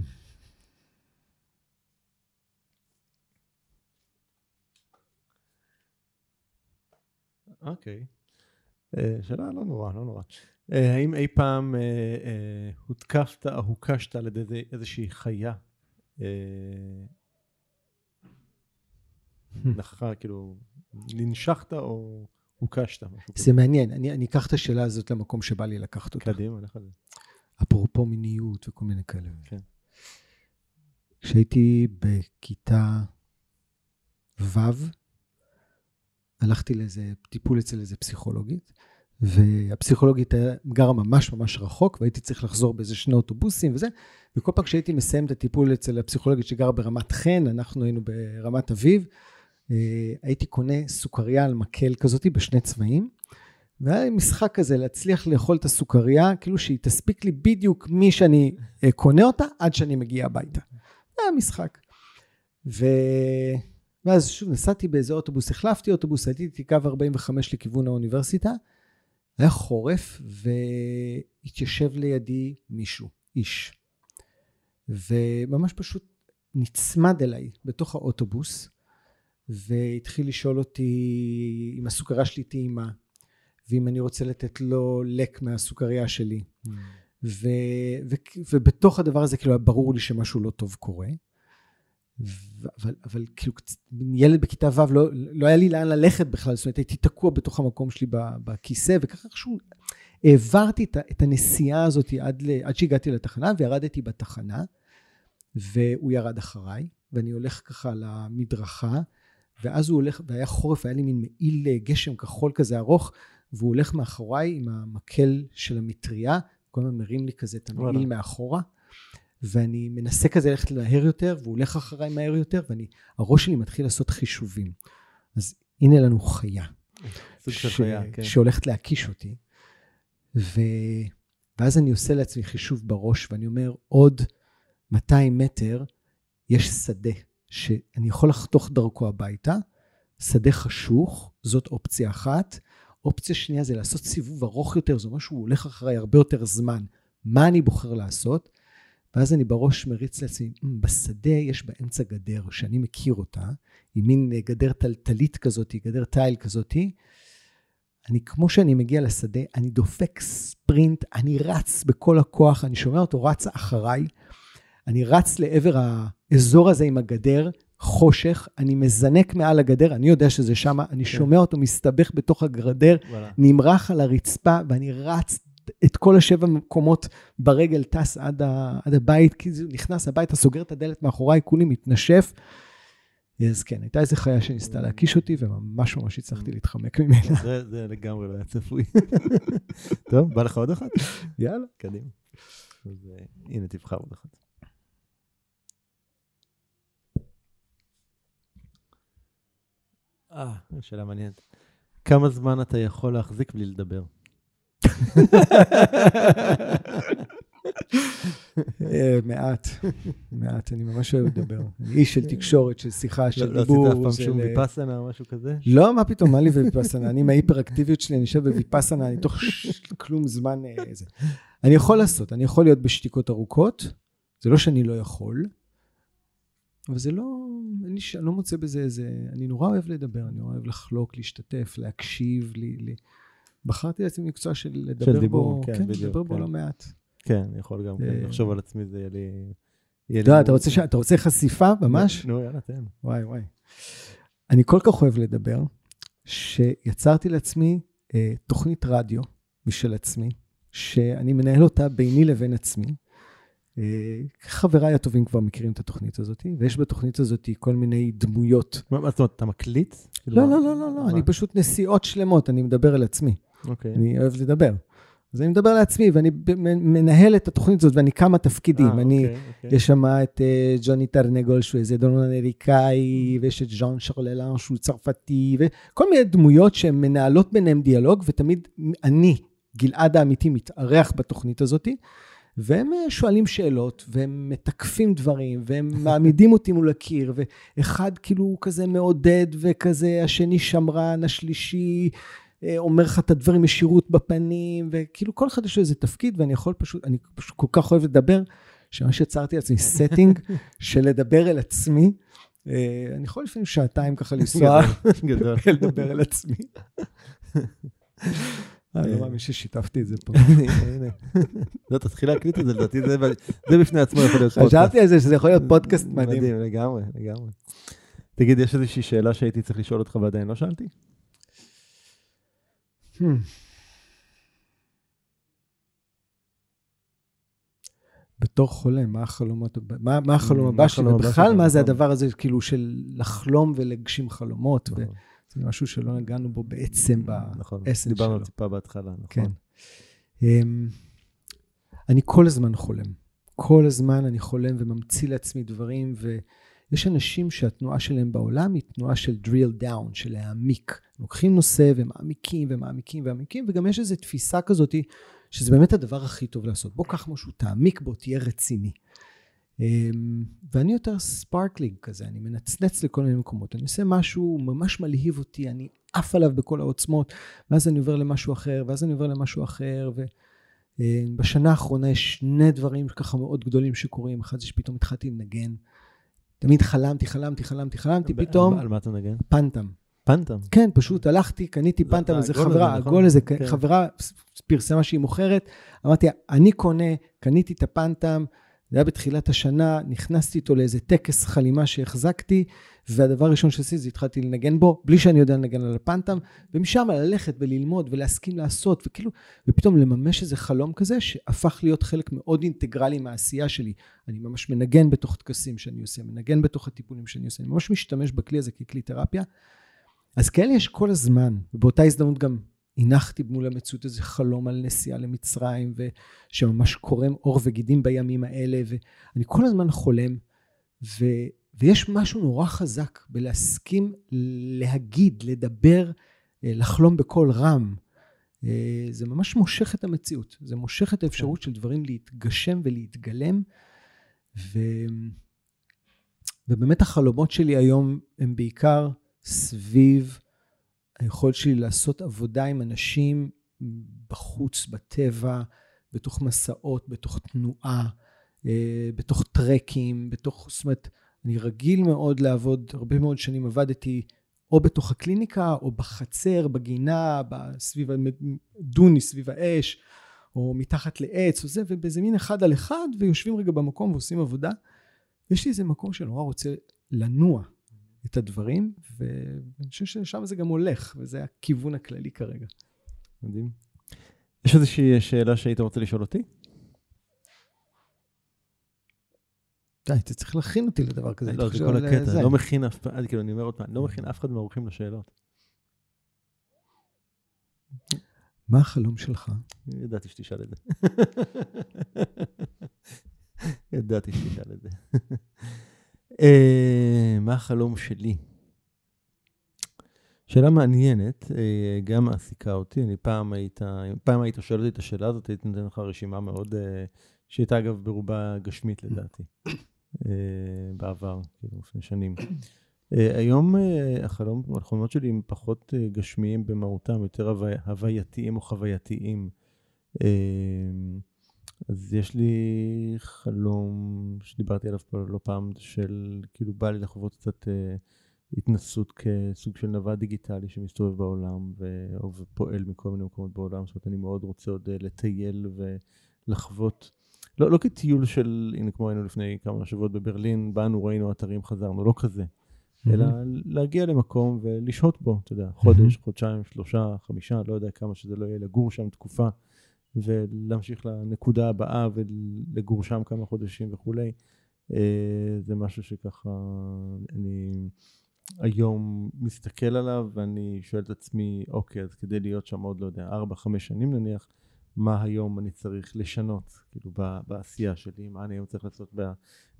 אוקיי. אה, שאלה לא נורא, לא נורא. אה, האם אי פעם הותקפת או הוקשת על ידי איזושהי חיה אה, נכחה, כאילו, ננשכת או הוקשת? זה מעניין, אני, אני אקח את השאלה הזאת למקום שבא לי לקחת אותה. קדימה, לך על זה. אפרופו מיניות וכל מיני כאלה. כן. כשהייתי בכיתה ו', הלכתי לאיזה טיפול אצל איזה פסיכולוגית, והפסיכולוגית גרה ממש ממש רחוק, והייתי צריך לחזור באיזה שני אוטובוסים וזה, וכל פעם כשהייתי מסיים את הטיפול אצל הפסיכולוגית שגרה ברמת חן, אנחנו היינו ברמת אביב, אה, הייתי קונה סוכריה על מקל כזאתי בשני צבעים, והיה לי משחק כזה להצליח לאכול את הסוכריה, כאילו שהיא תספיק לי בדיוק מי שאני אה, קונה אותה, עד שאני מגיע הביתה. זה היה משחק. ו... ואז שוב נסעתי באיזה אוטובוס, החלפתי אוטובוס, הייתי קו 45 לכיוון האוניברסיטה, היה חורף והתיישב לידי מישהו, איש. וממש פשוט נצמד אליי בתוך האוטובוס, והתחיל לשאול אותי אם הסוכריה שלי טעימה, ואם אני רוצה לתת לו לק מהסוכריה שלי. Mm. ו, ו, ובתוך הדבר הזה כאילו היה ברור לי שמשהו לא טוב קורה. אבל, אבל כאילו ילד בכיתה ו' לא, לא היה לי לאן ללכת בכלל, זאת אומרת הייתי תקוע בתוך המקום שלי בכיסא וככה איכשהו העברתי את הנסיעה הזאת עד, עד שהגעתי לתחנה וירדתי בתחנה והוא ירד אחריי ואני הולך ככה על המדרכה ואז הוא הולך, והיה חורף, היה לי מין מעיל גשם כחול כזה ארוך והוא הולך מאחוריי עם המקל של המטריה, כל הזמן מרים לי כזה את המעיל מאחורה ואני מנסה כזה ללכת מהר יותר, והוא הולך אחריי מהר יותר, והראש שלי מתחיל לעשות חישובים. אז הנה לנו חיה. ש... חיה, כן. שהולכת להקיש אותי. ו... ואז אני עושה לעצמי חישוב בראש, ואני אומר, עוד 200 מטר יש שדה, שאני יכול לחתוך דרכו הביתה, שדה חשוך, זאת אופציה אחת. אופציה שנייה זה לעשות סיבוב ארוך יותר, זה אומר שהוא הולך אחריי הרבה יותר זמן. מה אני בוחר לעשות? ואז אני בראש מריץ לעצמי, בשדה יש באמצע גדר שאני מכיר אותה, היא מין גדר טלטלית כזאת, גדר תיל כזאת. אני, כמו שאני מגיע לשדה, אני דופק ספרינט, אני רץ בכל הכוח, אני שומע אותו רץ אחריי, אני רץ לעבר האזור הזה עם הגדר, חושך, אני מזנק מעל הגדר, אני יודע שזה שם, אני כן. שומע אותו מסתבך בתוך הגדר, נמרח על הרצפה, ואני רץ את כל השבע מקומות ברגל, טס עד, ה, עד הבית, כי הוא נכנס הביתה, סוגר את הדלת מאחוריי, כולי מתנשף. אז כן, הייתה איזה חיה שניסתה להקיש אותי, וממש ממש הצלחתי להתחמק ממנה. זה, זה לגמרי לא היה צפוי. טוב, בא לך עוד אחת? יאללה. קדימה. אז אה, הנה, תבחר עוד אחת. אה, שאלה מעניינת. כמה זמן אתה יכול להחזיק בלי לדבר? אה, מעט, מעט, אני ממש אוהב לדבר. איש של תקשורת, של שיחה, של לא, דיבור. לא עשית אף פעם שום ויפאסנה או משהו כזה? לא, מה פתאום, מה לי וויפאסנה? אני עם ההיפראקטיביות שלי, אני יושב בוויפאסנה, אני תוך כלום זמן... איזה. אה, אני יכול לעשות, אני יכול להיות בשתיקות ארוכות, זה לא שאני לא יכול, אבל זה לא, אני לא מוצא בזה איזה... אני נורא אוהב לדבר, אני אוהב לחלוק, להשתתף, להקשיב, לי... בחרתי לעצמי מקצוע של לדבר של דיבור, בו, כן, כן בדיוק, לדבר כן. בו לא מעט. כן, אני יכול גם כן, אה, לחשוב על עצמי, זה יהיה לי... לא, אתה רוצה, ש... אתה רוצה חשיפה ממש? נו, יאללה, תן. וואי, וואי. אני כל כך אוהב לדבר, שיצרתי לעצמי אה, תוכנית רדיו משל עצמי, שאני מנהל אותה ביני לבין עצמי. אה, חבריי הטובים כבר מכירים את התוכנית הזאת, ויש בתוכנית הזאת כל מיני דמויות. מה זאת אומרת, אתה מקליט? לא, לא, לא, לא, לא, אני פשוט נסיעות שלמות, אני מדבר על עצמי. אוקיי. אני אוהב לדבר. אז אני מדבר לעצמי, ואני מנהל את התוכנית הזאת, ואני כמה תפקידים. 아, אני, אוקיי, אוקיי. יש שם את uh, ג'וני טרנגול, שהוא איזה דונון אמריקאי, ויש את ז'אן שרללן, שהוא צרפתי, וכל מיני דמויות שהן מנהלות ביניהן דיאלוג, ותמיד אני, גלעד האמיתי, מתארח בתוכנית הזאת, והם אה, שואלים שאלות, והם מתקפים דברים, והם מעמידים אותי מול הקיר, ואחד כאילו כזה מעודד, וכזה, השני שמרן, השלישי... אה, אומר לך את הדברים ישירות בפנים, וכאילו כל אחד יש לו איזה תפקיד, ואני יכול פשוט, אני פשוט כל כך אוהב לדבר, שממש יצרתי לעצמי setting של לדבר אל עצמי. אה, אני יכול לפעמים שעתיים ככה לנסוע, לדבר אל עצמי. אני לא מאמין ששיתפתי את זה פה. לא, תתחיל להקליט את זה, לדעתי זה בפני עצמו יכול להיות פודקאסט. חשבתי על זה שזה יכול להיות פודקאסט מדהים. מדהים, לגמרי, לגמרי. תגיד, יש איזושהי שאלה שהייתי צריך לשאול אותך ועדיין לא שאלתי? Hmm. בתור חולה, מה החלומות, מה, מה החלום הבא שלי, ובכלל מה זה הדבר הזה, כאילו, של לחלום ולהגשים חלומות, וזה נכון. משהו שלא נגענו בו בעצם נכון, באסנס שלו. דיברנו טיפה בהתחלה, נכון. כן. אמ, אני כל הזמן חולם. כל הזמן אני חולם וממציא לעצמי דברים, ו... יש אנשים שהתנועה שלהם בעולם היא תנועה של drill down, של להעמיק. לוקחים נושא ומעמיקים ומעמיקים ומעמיקים, וגם יש איזו תפיסה כזאת שזה באמת הדבר הכי טוב לעשות. בוא קח משהו, תעמיק בו, תהיה רציני. אמ, ואני יותר sparkling כזה, אני מנצנץ לכל מיני מקומות. אני עושה משהו ממש מלהיב אותי, אני עף עליו בכל העוצמות, ואז אני עובר למשהו אחר, ואז אני עובר למשהו אחר, ובשנה האחרונה יש שני דברים ככה מאוד גדולים שקורים. אחד זה שפתאום התחלתי לנגן. תמיד חלמתי, חלמתי, חלמתי, חלמתי, פתאום... על מה אתה מנגן? פנטם. פנטם. כן, פשוט הלכתי, קניתי פנטם, איזה חברה, נכון? הגול הזה, כן. חברה פרסמה שהיא מוכרת, אמרתי, אני קונה, קניתי את הפנטם, זה היה בתחילת השנה, נכנסתי איתו לאיזה טקס חלימה שהחזקתי, והדבר הראשון שעשיתי זה התחלתי לנגן בו, בלי שאני יודע לנגן על הפנטם, ומשם ללכת וללמוד ולהסכים לעשות, וכאילו, ופתאום לממש איזה חלום כזה, שהפך להיות חלק מאוד אינטגרלי מהעשייה שלי. אני ממש מנגן בתוך טקסים שאני עושה, מנגן בתוך הטיפולים שאני עושה, אני ממש משתמש בכלי הזה ככלי תרפיה. אז כאלה יש כל הזמן, ובאותה הזדמנות גם הנחתי מול המציאות איזה חלום על נסיעה למצרים, ושממש קורם עור וגידים בימים האלה, ואני כל הזמן חולם, ו, ויש משהו נורא חזק בלהסכים להגיד, לדבר, לחלום בקול רם. זה ממש מושך את המציאות, זה מושך את האפשרות של דברים להתגשם ולהתגלם, ו... ובאמת החלומות שלי היום הם בעיקר סביב היכולת שלי לעשות עבודה עם אנשים בחוץ, בטבע, בתוך מסעות, בתוך תנועה, בתוך טרקים, בתוך, זאת אומרת, אני רגיל מאוד לעבוד, הרבה מאוד שנים עבדתי או בתוך הקליניקה, או בחצר, בגינה, סביב הדוני, סביב האש, או מתחת לעץ, או זה, ובאיזה מין אחד על אחד, ויושבים רגע במקום ועושים עבודה. יש לי איזה מקום שנורא רוצה לנוע את הדברים, ואני חושב ששם זה גם הולך, וזה הכיוון הכללי כרגע. מדהים. יש איזושהי שאלה שהיית רוצה לשאול אותי? די, אתה צריך להכין אותי לדבר כזה. לא, זה כל הקטע, אני לא מכין אף פעם, כאילו, אני אומר עוד פעם, אני לא מכין אף אחד מהאורחים לשאלות. מה החלום שלך? ידעתי שתשאל את זה. ידעתי שתשאל את זה. מה החלום שלי? שאלה מעניינת, גם מעסיקה אותי. אני פעם היית, פעם היית שואל אותי את השאלה הזאת, הייתי נותן לך רשימה מאוד, שהייתה אגב ברובה גשמית לדעתי, בעבר, כאילו לפני שנים. היום החלום, החלומות שלי הם פחות גשמיים במהותם, יותר הווייתיים או חווייתיים. אז יש לי חלום שדיברתי עליו פה לא פעם, של כאילו בא לי לחוות קצת אה, התנסות כסוג של נווד דיגיטלי שמסתובב בעולם ו... ופועל מכל מיני מקומות בעולם. זאת אומרת, אני מאוד רוצה עוד אה, לטייל ולחוות, לא, לא כטיול של, הנה כמו היינו לפני כמה שבועות בברלין, באנו, ראינו אתרים, חזרנו, לא כזה. Mm-hmm. אלא להגיע למקום ולשהות בו, אתה יודע, חודש, mm-hmm. חודשיים, שלושה, חמישה, לא יודע כמה שזה לא יהיה, לגור שם תקופה. ולהמשיך לנקודה הבאה ולגור שם כמה חודשים וכולי. אה, זה משהו שככה אני היום מסתכל עליו ואני שואל את עצמי, אוקיי, אז כדי להיות שם עוד, לא יודע, ארבע, חמש שנים נניח, מה היום אני צריך לשנות, כאילו, בעשייה שלי, מה אני היום צריך לעשות, ב,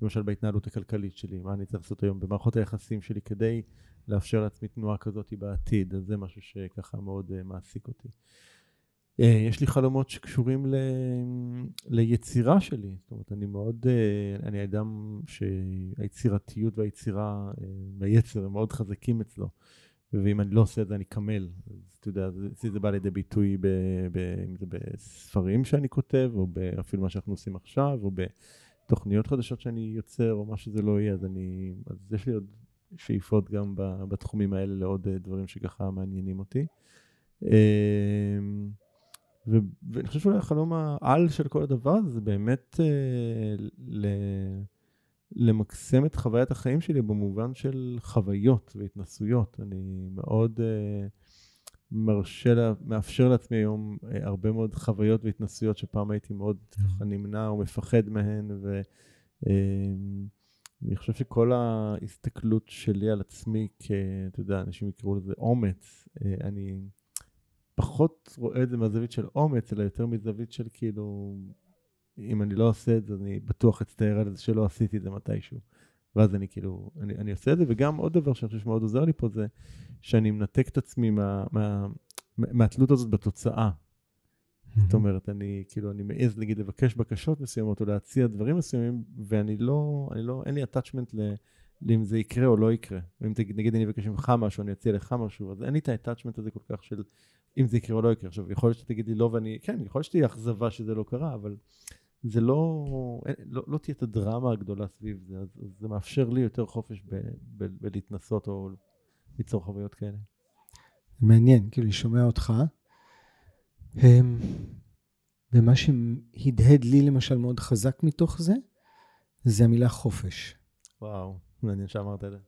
למשל בהתנהלות הכלכלית שלי, מה אני צריך לעשות היום במערכות היחסים שלי כדי לאפשר לעצמי תנועה כזאת בעתיד, אז זה משהו שככה מאוד uh, מעסיק אותי. אה, יש לי חלומות שקשורים ל... ליצירה שלי, זאת אומרת, אני מאוד, אה, אני אדם שהיצירתיות והיצירה והיצר הם מאוד חזקים אצלו, ואם אני לא עושה את זה אני קמל, אז אתה יודע, אצלי זה בא לידי ביטוי ב, ב, אם זה בספרים שאני כותב, או אפילו מה שאנחנו עושים עכשיו, או בתוכניות חדשות שאני יוצר, או מה שזה לא יהיה, אז אני, אז יש לי עוד שאיפות גם בתחומים האלה לעוד דברים שככה מעניינים אותי. ו- ואני חושב שאולי החלום העל של כל הדבר הזה זה באמת אה, ל- למקסם את חוויית החיים שלי במובן של חוויות והתנסויות. אני מאוד אה, מרשה, לה, מאפשר לעצמי היום אה, הרבה מאוד חוויות והתנסויות שפעם הייתי מאוד ככה נמנע או מפחד מהן. ו, אה, חושב שכל ההסתכלות שלי על עצמי, כ... אתה יודע, אנשים יקראו לזה אומץ, אה, אני... פחות רואה את זה מהזווית של אומץ, אלא יותר מזווית של כאילו, אם אני לא עושה את זה, אני בטוח אצטער על זה שלא עשיתי את זה מתישהו. ואז אני כאילו, אני, אני עושה את זה, וגם עוד דבר שאני חושב שמאוד עוזר לי פה זה שאני מנתק את עצמי מה, מה, מהתלות הזאת בתוצאה. זאת אומרת, אני כאילו, אני מעז נגיד לבקש בקשות מסוימות או להציע דברים מסוימים, ואני לא, אני לא, אין לי attachment ל... לאם זה יקרה או לא יקרה. אם תגיד, נגיד אני אבקש ממך משהו, אני אציע לך משהו, אז אין לי את ה-attachment הזה כל כך של אם זה יקרה או לא יקרה. עכשיו, יכול להיות שתגיד לי לא ואני, כן, יכול להיות שתהיה אכזבה שזה לא קרה, אבל זה לא, אין, לא, לא תהיה את הדרמה הגדולה סביב זה, אז, אז זה מאפשר לי יותר חופש ב, ב, בלהתנסות או ליצור חוויות כאלה. מעניין, כאילו, אני שומע אותך. ומה שהדהד לי למשל מאוד חזק מתוך זה, זה המילה חופש. וואו, מעניין שאמרת את זה.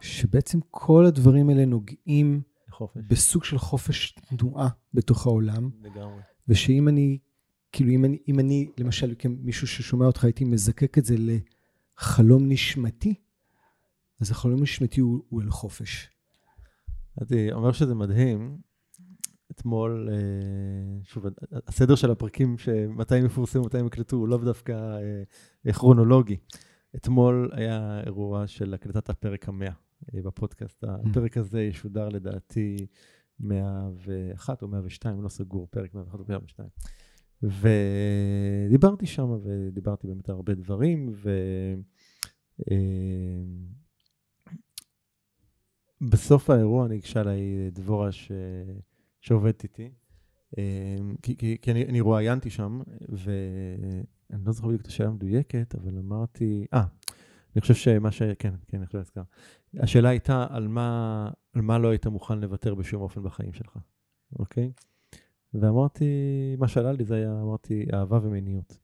שבעצם כל הדברים האלה נוגעים חופש. בסוג של חופש תנועה בתוך העולם. לגמרי. ושאם אני, כאילו אם אני, אם אני למשל כמישהו ששומע אותך הייתי מזקק את זה לחלום נשמתי, אז החלום נשמתי הוא, הוא אל חופש. אני אומר שזה מדהים. אתמול, אה, שוב, הסדר של הפרקים, מתי הם יפורסמו, מתי הם יקלטו, הוא לאו דווקא אה, כרונולוגי. אתמול היה אירוע של הקלטת הפרק המאה אה, בפודקאסט. Mm. הפרק הזה ישודר לדעתי 101 או 102, לא סגור, פרק 101 או 102. ודיברתי שם, ודיברתי באמת הרבה דברים, ו... בסוף האירוע ניגשה אליי דבורה ש... שעובדת איתי, כי, כי, כי אני, אני רואיינתי שם, ואני לא זוכר בדיוק את השאלה המדויקת, אבל אמרתי, אה, אני חושב שמה ש... כן, כן, אני חושב להזכר. השאלה הייתה על מה, על מה לא היית מוכן לוותר בשום אופן בחיים שלך, אוקיי? ואמרתי, מה שעלה לי זה היה, אמרתי, אהבה ומיניות.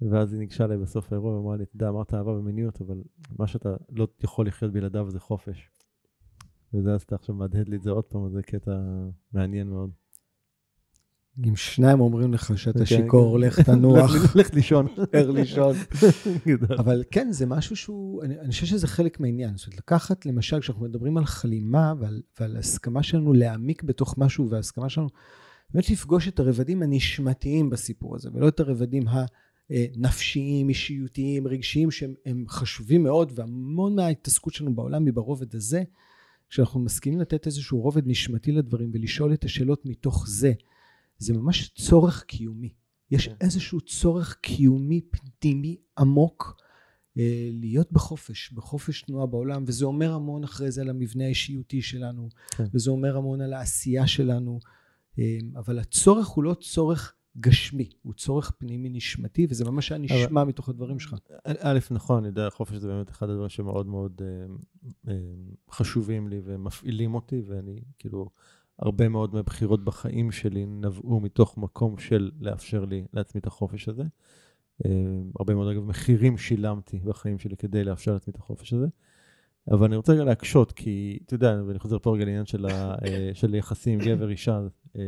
ואז היא ניגשה אליי בסוף האירוע ואמרה לי, אתה יודע, אמרת אהבה ומיניות, אבל מה שאתה לא יכול לחיות בלעדיו זה חופש. וזה אז אתה עכשיו מהדהד לי את זה עוד פעם, זה קטע מעניין מאוד. אם שניים אומרים לך שאתה כן, שיכור, כן. לך תנוח. לך לישון. לך לישון. אבל כן, זה משהו שהוא, אני, חושב שזה חלק מהעניין. זאת אומרת, לקחת, למשל, כשאנחנו מדברים על חלימה ועל, הסכמה שלנו להעמיק בתוך משהו, והסכמה שלנו באמת לפגוש את הרבדים הנשמתיים בסיפור הזה, ולא את הרבדים הנפשיים, אישיותיים, רגשיים, שהם חשובים מאוד, והמון מההתעסקות שלנו בעולם היא ברובד הזה. כשאנחנו מסכימים לתת איזשהו רובד נשמתי לדברים ולשאול את השאלות מתוך זה, זה ממש צורך קיומי. יש כן. איזשהו צורך קיומי פנימי עמוק אה, להיות בחופש, בחופש תנועה בעולם, וזה אומר המון אחרי זה על המבנה האישיותי שלנו, כן. וזה אומר המון על העשייה שלנו, אה, אבל הצורך הוא לא צורך גשמי, הוא צורך פנימי נשמתי, וזה ממש היה נשמע אבל... מתוך הדברים שלך. א', נכון, אני יודע, חופש זה באמת אחד הדברים שמאוד מאוד אה, אה, חשובים לי ומפעילים אותי, ואני כאילו... הרבה מאוד מהבחירות בחיים שלי נבעו מתוך מקום של לאפשר לי לעצמי את החופש הזה. Uh, הרבה מאוד, אגב, מחירים שילמתי בחיים שלי כדי לאפשר לעצמי את החופש הזה. אבל אני רוצה רגע להקשות, כי, אתה יודע, ואני חוזר פה רגע לעניין של, ה, uh, של יחסים גבר-אישה, uh,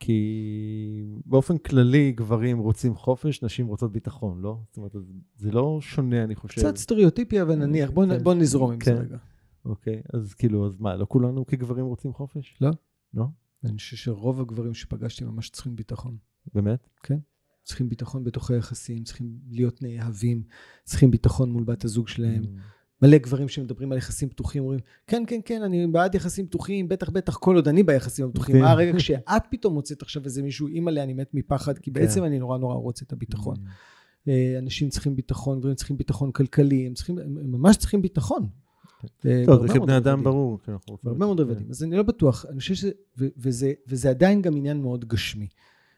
כי באופן כללי גברים רוצים חופש, נשים רוצות ביטחון, לא? זאת אומרת, זה לא שונה, אני חושב. קצת סטריאוטיפי, אבל נניח, בוא, כן. בוא נזרום עם כן. זה רגע. אוקיי, אז כאילו, אז מה, לא כולנו כגברים רוצים חופש? לא. לא? אני חושב שרוב הגברים שפגשתי ממש צריכים ביטחון. באמת? כן. צריכים ביטחון בתוך היחסים, צריכים להיות נאהבים, צריכים ביטחון מול בת הזוג שלהם. Mm. מלא גברים שמדברים על יחסים פתוחים, אומרים, כן, כן, כן, אני בעד יחסים פתוחים, בטח, בטח, כל עוד אני ביחסים הפתוחים. מה הרגע כשאת פתאום מוצאת עכשיו איזה מישהו, אימא'לה, אני מת מפחד, כי בעצם כן. אני נורא נורא רוצה את הביטחון. Mm. אה, אנשים צריכים ביטחון, גברים צריכים ביטחון כלכלי, הם צריכים, הם ממש צריכים ביטחון. אה, טוב, זה כבני אדם ברור. בהרבה מאוד רבדים. אז אני לא בטוח, אני חושב שזה, וזה עדיין גם עניין מאוד גשמי.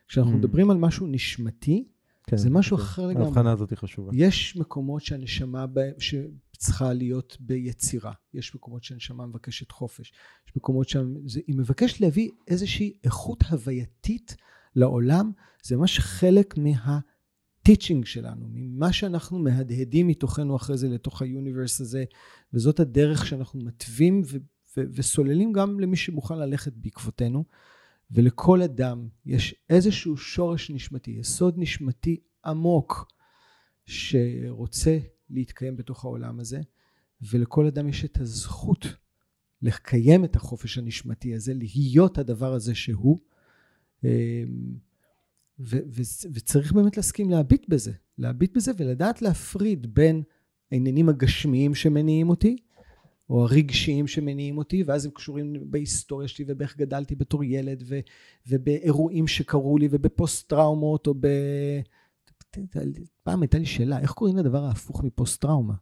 כשאנחנו mm. מדברים על משהו נשמתי, כן, זה משהו כן. אחר לגמרי. ההבחנה הזאת היא חשובה. יש מקומות שהנשמה בהם, שצריכה להיות ביצירה. יש מקומות שהנשמה מבקשת חופש. יש מקומות שהיא מבקשת להביא איזושהי איכות הווייתית לעולם. זה ממש חלק מה... הטיצ'ינג שלנו, ממה שאנחנו מהדהדים מתוכנו אחרי זה לתוך היוניברס הזה, וזאת הדרך שאנחנו מתווים ו- ו- וסוללים גם למי שמוכן ללכת בעקבותינו. ולכל אדם יש איזשהו שורש נשמתי, יסוד נשמתי עמוק, שרוצה להתקיים בתוך העולם הזה, ולכל אדם יש את הזכות לקיים את החופש הנשמתי הזה, להיות הדבר הזה שהוא. ו- ו- וצריך באמת להסכים להביט בזה, להביט בזה ולדעת להפריד בין העניינים הגשמיים שמניעים אותי, או הרגשיים שמניעים אותי, ואז הם קשורים בהיסטוריה שלי ובאיך גדלתי בתור ילד, ו, ובאירועים שקרו לי, ובפוסט טראומות, או ב... פעם הייתה לי שאלה, איך קוראים לדבר ההפוך מפוסט טראומה?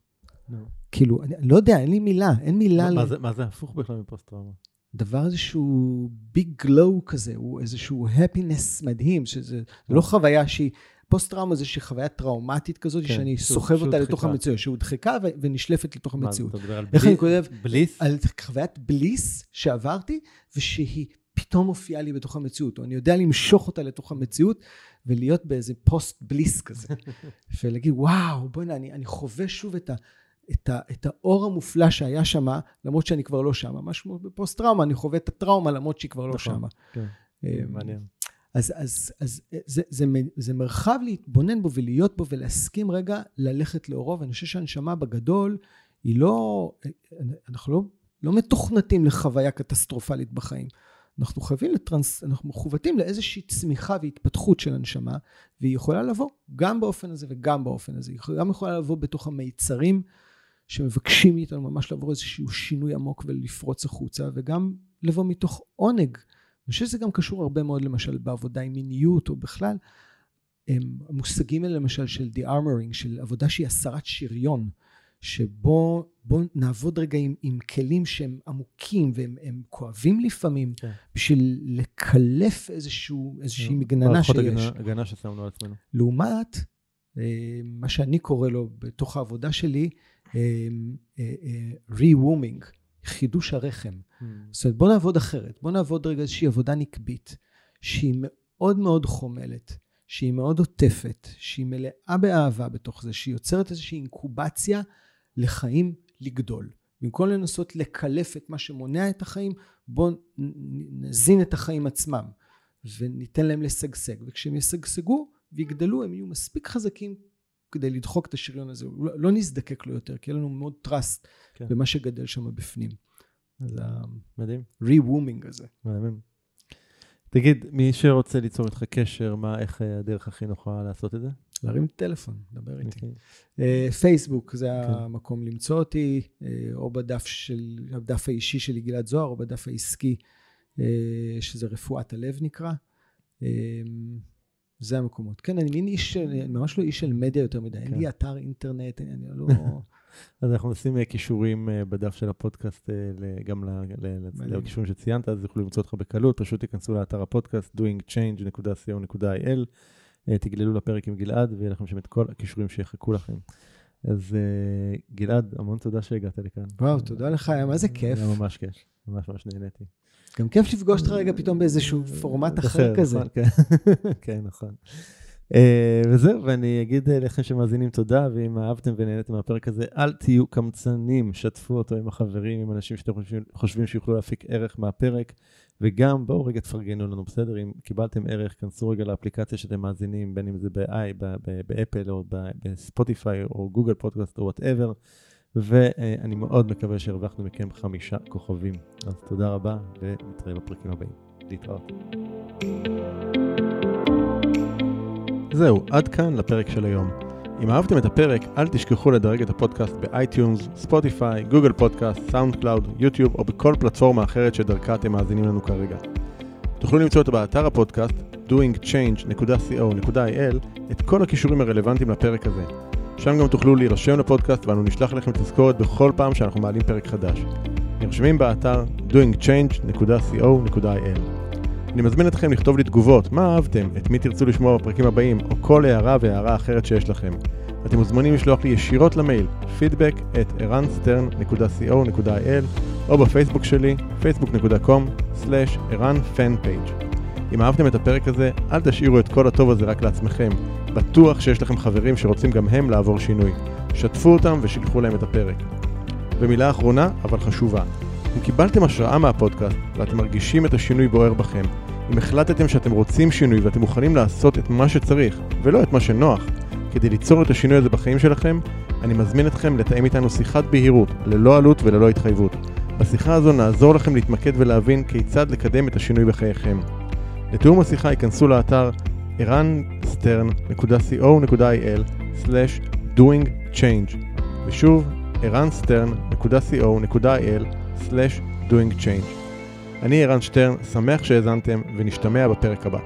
No. כאילו, אני לא יודע, אין לי מילה, אין מילה... מה, ל... זה, מה זה הפוך בכלל מפוסט טראומה? דבר איזשהו ביג גלו כזה, הוא איזשהו הפינס מדהים, שזה לא חוויה שהיא... פוסט טראומה זה איזושהי חוויה טראומטית כזאת, כן, שאני סוחב אותה לתוך המציאות, שהודחקה ונשלפת לתוך המציאות. מה, אתה מדבר על איך בליס? אני כותב? בליס? על חוויית בליס שעברתי, ושהיא פתאום מופיעה לי בתוך המציאות, או אני יודע למשוך אותה לתוך המציאות, ולהיות באיזה פוסט בליס כזה. ולהגיד, וואו, בוא'נה, אני, אני חווה שוב את ה... את, ה, את האור המופלא שהיה שם, למרות שאני כבר לא שם. משהו בפוסט טראומה, אני חווה את הטראומה למרות שהיא כבר לא שם. כן, אמ, מעניין. אז, אז, אז זה, זה, זה מרחב להתבונן בו ולהיות בו ולהסכים רגע ללכת לאורו, ואני חושב שהנשמה בגדול היא לא, אנחנו לא, לא מתוכנתים לחוויה קטסטרופלית בחיים. אנחנו חייבים לטרנס, אנחנו מכוותים לאיזושהי צמיחה והתפתחות של הנשמה, והיא יכולה לבוא גם באופן הזה וגם באופן הזה. היא גם יכולה לבוא בתוך המיצרים שמבקשים מאיתנו ממש לעבור איזשהו שינוי עמוק ולפרוץ החוצה, וגם לבוא מתוך עונג. אני חושב שזה גם קשור הרבה מאוד למשל בעבודה עם מיניות או בכלל. המושגים האלה למשל של de-armoring, של עבודה שהיא הסרת שריון, שבו נעבוד רגע עם, עם כלים שהם עמוקים והם כואבים לפעמים, כן. בשביל לקלף איזשהו, איזושהי כן. מגננה שיש. מערכות הגנה ששמנו על עצמנו. לעומת אה, מה שאני קורא לו בתוך העבודה שלי, re-wooming, אה, אה, חידוש הרחם. Hmm. זאת אומרת, בוא נעבוד אחרת, בוא נעבוד רגע איזושהי עבודה נקבית, שהיא מאוד מאוד חומלת, שהיא מאוד עוטפת, שהיא מלאה באהבה בתוך זה, שהיא יוצרת איזושהי אינקובציה לחיים לגדול. במקום לנסות לקלף את מה שמונע את החיים, בואו נזין את החיים עצמם וניתן להם לשגשג. וכשהם ישגשגו ויגדלו, הם יהיו מספיק חזקים כדי לדחוק את השריון הזה, לא, לא נזדקק לו יותר, כי יהיה לנו מאוד trust כן. במה שגדל שם בפנים. אז מדהים. ה-re-wooming הזה. מדהים. תגיד, מי שרוצה ליצור איתך קשר, מה, איך אה, הדרך הכי נוחה לעשות את זה? להרים טלפון, דבר איתי. אה, פייסבוק זה כן. המקום למצוא אותי, אה, או בדף של, בדף האישי שלי גלעד זוהר, או בדף העסקי, שזה רפואת הלב נקרא. זה המקומות. כן, אני מין איש, אני ממש לא איש של מדיה יותר מדי, אין לי כן. אתר אינטרנט, אני לא... אז אנחנו נשים אה, כישורים אה, בדף של הפודקאסט, אה, גם לכישורים שציינת, אז יוכלו למצוא אותך בקלות, פשוט תיכנסו לאתר הפודקאסט, doingchange.co.il, תגללו לפרק עם גלעד, ויהיה לכם שם את כל הכישורים שיחכו לכם. אז גלעד, המון תודה שהגעת לכאן. וואו, תודה לך, היה מה זה כיף. היה ממש כיף, ממש ממש נהניתי. גם כיף לפגוש אותך רגע פתאום באיזשהו פורמט אחר כזה. נכון, כן. כן, נכון. אה, וזהו, ואני אגיד אה, לכם שמאזינים תודה, ואם אהבתם ונהנתם מהפרק הזה, אל תהיו קמצנים, שתפו אותו עם החברים, עם אנשים שאתם חושבים, חושבים שיוכלו להפיק ערך מהפרק, וגם בואו רגע תפרגנו לנו, בסדר? אם קיבלתם ערך, כנסו רגע לאפליקציה שאתם מאזינים, בין אם זה ב-i, באפל או בספוטיפיי או גוגל פודקאסט או whatever, ואני מאוד מקווה שהרווחנו מכם חמישה כוכבים. אז תודה רבה, ונתראה בפרקים הבאים. להתראות. זהו, עד כאן לפרק של היום. אם אהבתם את הפרק, אל תשכחו לדרג את הפודקאסט באייטיונס, ספוטיפיי, גוגל פודקאסט, סאונד קלאוד, יוטיוב או בכל פלטפורמה אחרת שדרכה אתם מאזינים לנו כרגע. תוכלו למצוא אותו באתר הפודקאסט doingchange.co.il את כל הקישורים הרלוונטיים לפרק הזה. שם גם תוכלו להירשם לפודקאסט ואנו נשלח לכם תזכורת בכל פעם שאנחנו מעלים פרק חדש. נרשמים באתר doingchange.co.il אני מזמין אתכם לכתוב לי תגובות, מה אהבתם, את מי תרצו לשמוע בפרקים הבאים, או כל הערה והערה אחרת שיש לכם. אתם מוזמנים לשלוח לי ישירות למייל feedback at ערנסטרן.co.il או בפייסבוק שלי facebook.com/ערנפנפייג' אם אהבתם את הפרק הזה, אל תשאירו את כל הטוב הזה רק לעצמכם. בטוח שיש לכם חברים שרוצים גם הם לעבור שינוי. שתפו אותם ושילחו להם את הפרק. ומילה אחרונה, אבל חשובה. אם קיבלתם השראה מהפודקאסט ואתם מרגישים את השינוי בוער בכם, אם החלטתם שאתם רוצים שינוי ואתם מוכנים לעשות את מה שצריך, ולא את מה שנוח, כדי ליצור את השינוי הזה בחיים שלכם, אני מזמין אתכם לתאם איתנו שיחת בהירות, ללא עלות וללא התחייבות. בשיחה הזו נעזור לכם להתמקד ולהבין כיצד לקדם את השינוי בחייכם. לתיאום השיחה ייכנסו לאתר ערנסטרן.co.il/doingchange ושוב, ערנסטרן.co.il/doingchange. אני ערן שטרן, שמח שהאזנתם, ונשתמע בפרק הבא.